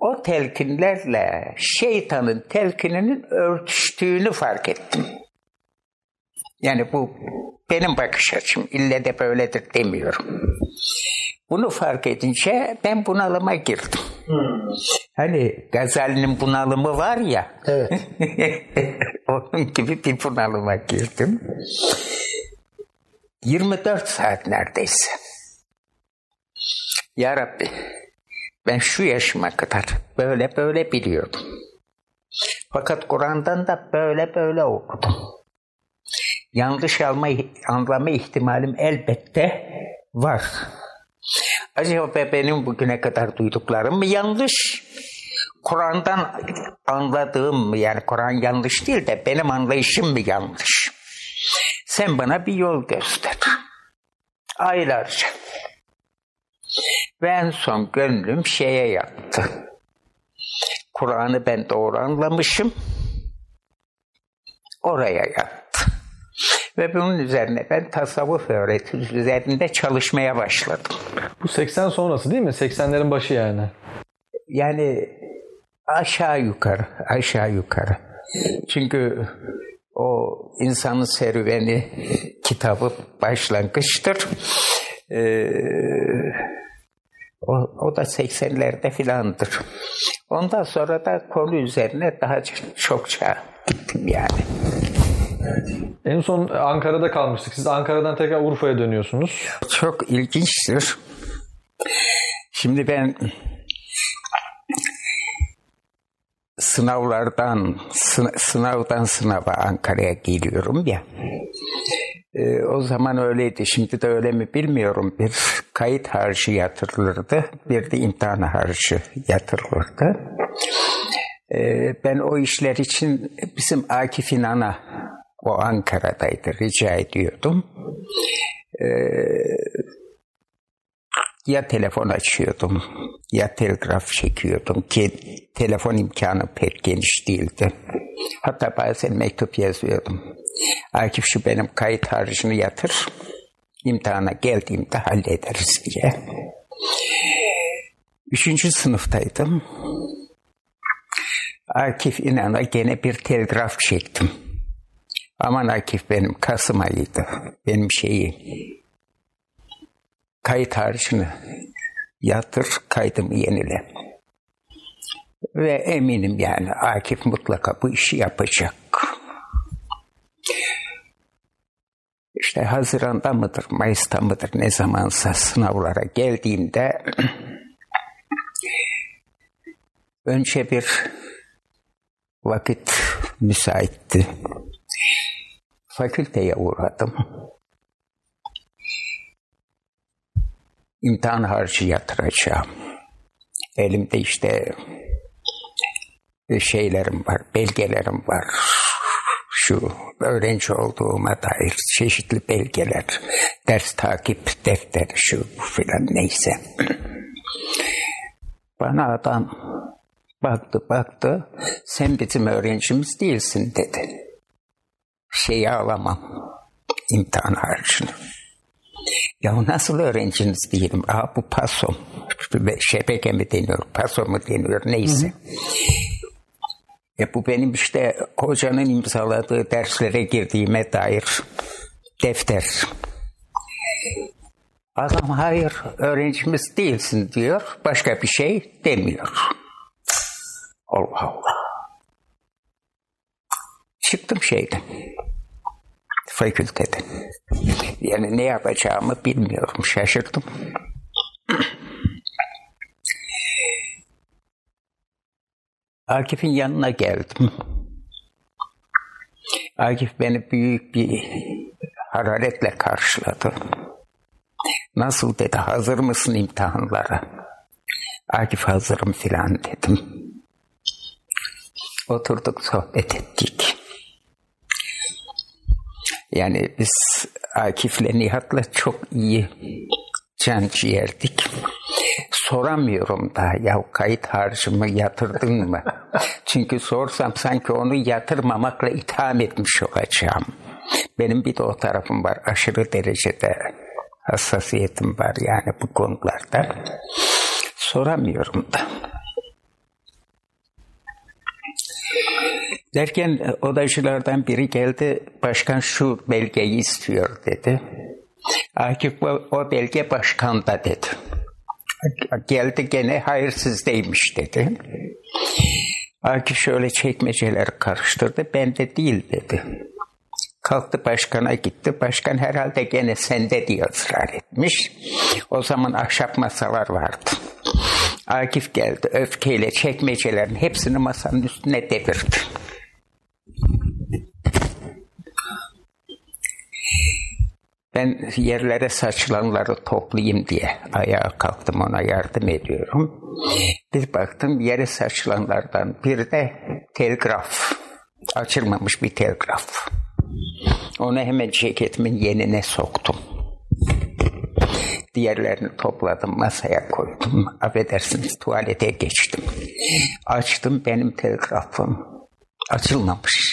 S2: O telkinlerle şeytanın telkininin örtüştüğünü fark ettim. Yani bu benim bakış açım. İlle de böyledir demiyorum. Bunu fark edince ben bunalıma girdim. Hani Gazali'nin bunalımı var ya.
S1: Evet.
S2: Onun gibi bir bunalıma girdim. 24 saat neredeyse. Ya Rabbi ben şu yaşıma kadar böyle böyle biliyordum. Fakat Kur'an'dan da böyle böyle okudum. Yanlış alma, anlama ihtimalim elbette var. Acaba benim bugüne kadar duyduklarım mı yanlış? Kur'an'dan anladığım yani Kur'an yanlış değil de benim anlayışım mı yanlış? Sen bana bir yol göster. Aylarca. Ve en son gönlüm şeye yattı. Kur'an'ı ben doğru anlamışım. Oraya yattı. Ve bunun üzerine ben tasavvuf öğretisi üzerinde çalışmaya başladım.
S3: Bu 80 sonrası değil mi? 80'lerin başı yani.
S2: Yani aşağı yukarı, aşağı yukarı. Çünkü o insanın serüveni kitabı başlangıçtır. Ee, o, o da 80'lerde filandır. Ondan sonra da konu üzerine daha çokça gittim yani.
S3: En son Ankara'da kalmıştık. Siz Ankara'dan tekrar Urfa'ya dönüyorsunuz.
S2: Çok ilginçtir. Şimdi ben sınavlardan sına- sınavdan sınava Ankara'ya geliyorum ya. Ee, o zaman öyleydi. Şimdi de öyle mi bilmiyorum. Bir kayıt harcı yatırılırdı. Bir de imtihan harcı yatırılırdı. Ee, ben o işler için bizim Akif İnan'a o Ankara'daydı. Rica ediyordum. Ya telefon açıyordum ya telgraf çekiyordum ki telefon imkanı pek geniş değildi. Hatta bazen mektup yazıyordum. Akif şu benim kayıt harcını yatır. imtihana geldiğimde hallederiz diye. Üçüncü sınıftaydım. Akif İnan'a gene bir telgraf çektim. Aman Akif benim Kasım ayıydı. Benim şeyi kayıt harcını yatır, kaydımı yenile. Ve eminim yani Akif mutlaka bu işi yapacak. İşte Haziran'da mıdır, Mayıs'ta mıdır ne zamansa sınavlara geldiğimde önce bir vakit müsaitti. Fakülteye uğradım. İmtihan harcı yatıracağım. Elimde işte şeylerim var, belgelerim var. şu öğrenci olduğuma dair çeşitli belgeler, ders takip defteri şu filan neyse. Bana adam baktı baktı sen bizim öğrencimiz değilsin dedi. Şeyi alamam imtihan harcını. Ya nasıl öğrenciniz değilim? Aa bu pasom. Şebeke mi deniyor, paso mu deniyor neyse. Hı hı. E bu benim işte hocanın imzaladığı derslere girdiğime dair defter. Adam hayır öğrencimiz değilsin diyor. Başka bir şey demiyor. Allah Allah. Çıktım şeyden. Fakülteden. Yani ne yapacağımı bilmiyorum. Şaşırdım. Akif'in yanına geldim. Akif beni büyük bir hararetle karşıladı. Nasıl dedi, hazır mısın imtihanlara? Akif hazırım filan dedim. Oturduk sohbet ettik. Yani biz Akif'le Nihat'la çok iyi can ciğerdik. Soramıyorum da ya kayıt harcımı yatırdın mı? Çünkü sorsam sanki onu yatırmamakla itham etmiş olacağım. Benim bir de o tarafım var. Aşırı derecede hassasiyetim var yani bu konularda. Soramıyorum da. Derken odacılardan biri geldi, başkan şu belgeyi istiyor dedi. Akif o belge başkanda dedi. Geldi gene hayır sizdeymiş dedi. Akif şöyle çekmeceleri karıştırdı, bende değil dedi. Kalktı başkana gitti. Başkan herhalde gene sende diye ısrar etmiş. O zaman ahşap masalar vardı. Akif geldi öfkeyle çekmecelerin hepsini masanın üstüne devirdi. Ben yerlere saçılanları toplayayım diye ayağa kalktım ona yardım ediyorum. Bir baktım yere saçılanlardan bir de telgraf. Açılmamış bir telgraf. Onu hemen ceketimin yenine soktum. Diğerlerini topladım, masaya koydum. Affedersiniz tuvalete geçtim. Açtım benim telgrafım. Açılmamış.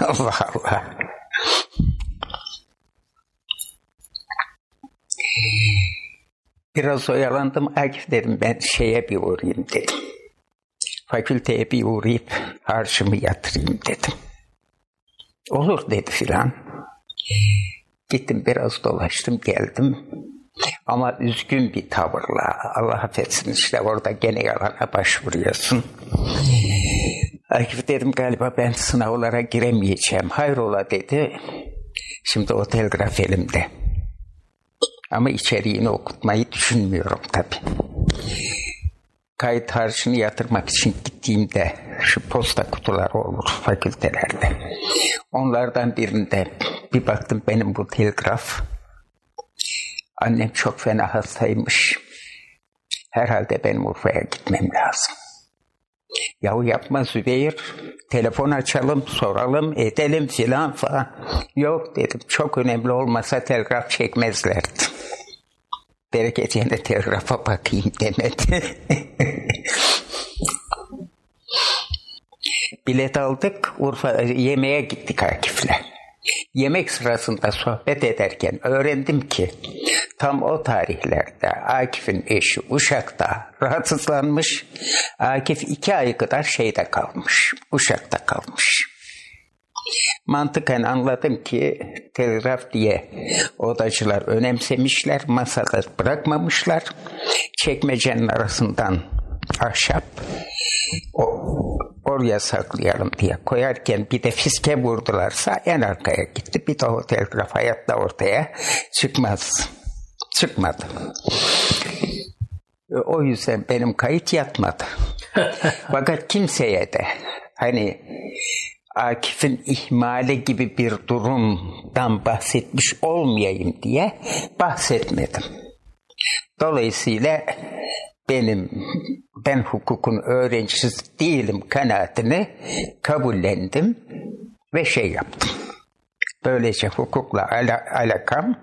S2: Allah Allah. Biraz oyalandım. Akif dedim ben şeye bir uğrayayım dedim. Fakülteye bir uğrayıp harcımı yatırayım dedim. Olur dedi filan. Gittim biraz dolaştım geldim. Ama üzgün bir tavırla Allah affetsin işte orada gene yalana başvuruyorsun. Akif dedim galiba ben sınavlara giremeyeceğim. Hayrola dedi. Şimdi o telgraf elimde. Ama içeriğini okutmayı düşünmüyorum tabii. Kayıt harcını yatırmak için gittiğimde şu posta kutuları olur fakültelerde. Onlardan birinde bir baktım benim bu telgraf. Annem çok fena hastaymış. Herhalde benim Urfa'ya gitmem lazım. Yahu yapma Zübeyir, telefon açalım, soralım, edelim filan falan. Yok dedim, çok önemli olmasa telgraf çekmezlerdi. Bereket yine telgrafa bakayım demedi. Bilet aldık, Urfa yemeğe gittik Akif'le. Yemek sırasında sohbet ederken öğrendim ki tam o tarihlerde Akif'in eşi Uşak'ta rahatsızlanmış. Akif iki ay kadar şeyde kalmış, Uşak'ta kalmış. Mantıken anladım ki telgraf diye odacılar önemsemişler, masada bırakmamışlar. Çekmecenin arasından ahşap o, oraya saklayalım diye koyarken bir de fiske vurdularsa en arkaya gitti. Bir de o telgraf hayatta ortaya çıkmaz. Çıkmadı. O yüzden benim kayıt yatmadı. Fakat kimseye de hani Akif'in ihmali gibi bir durumdan bahsetmiş olmayayım diye bahsetmedim. Dolayısıyla benim ben hukukun öğrencisi değilim kanaatini kabullendim ve şey yaptım. Böylece hukukla ala- alakam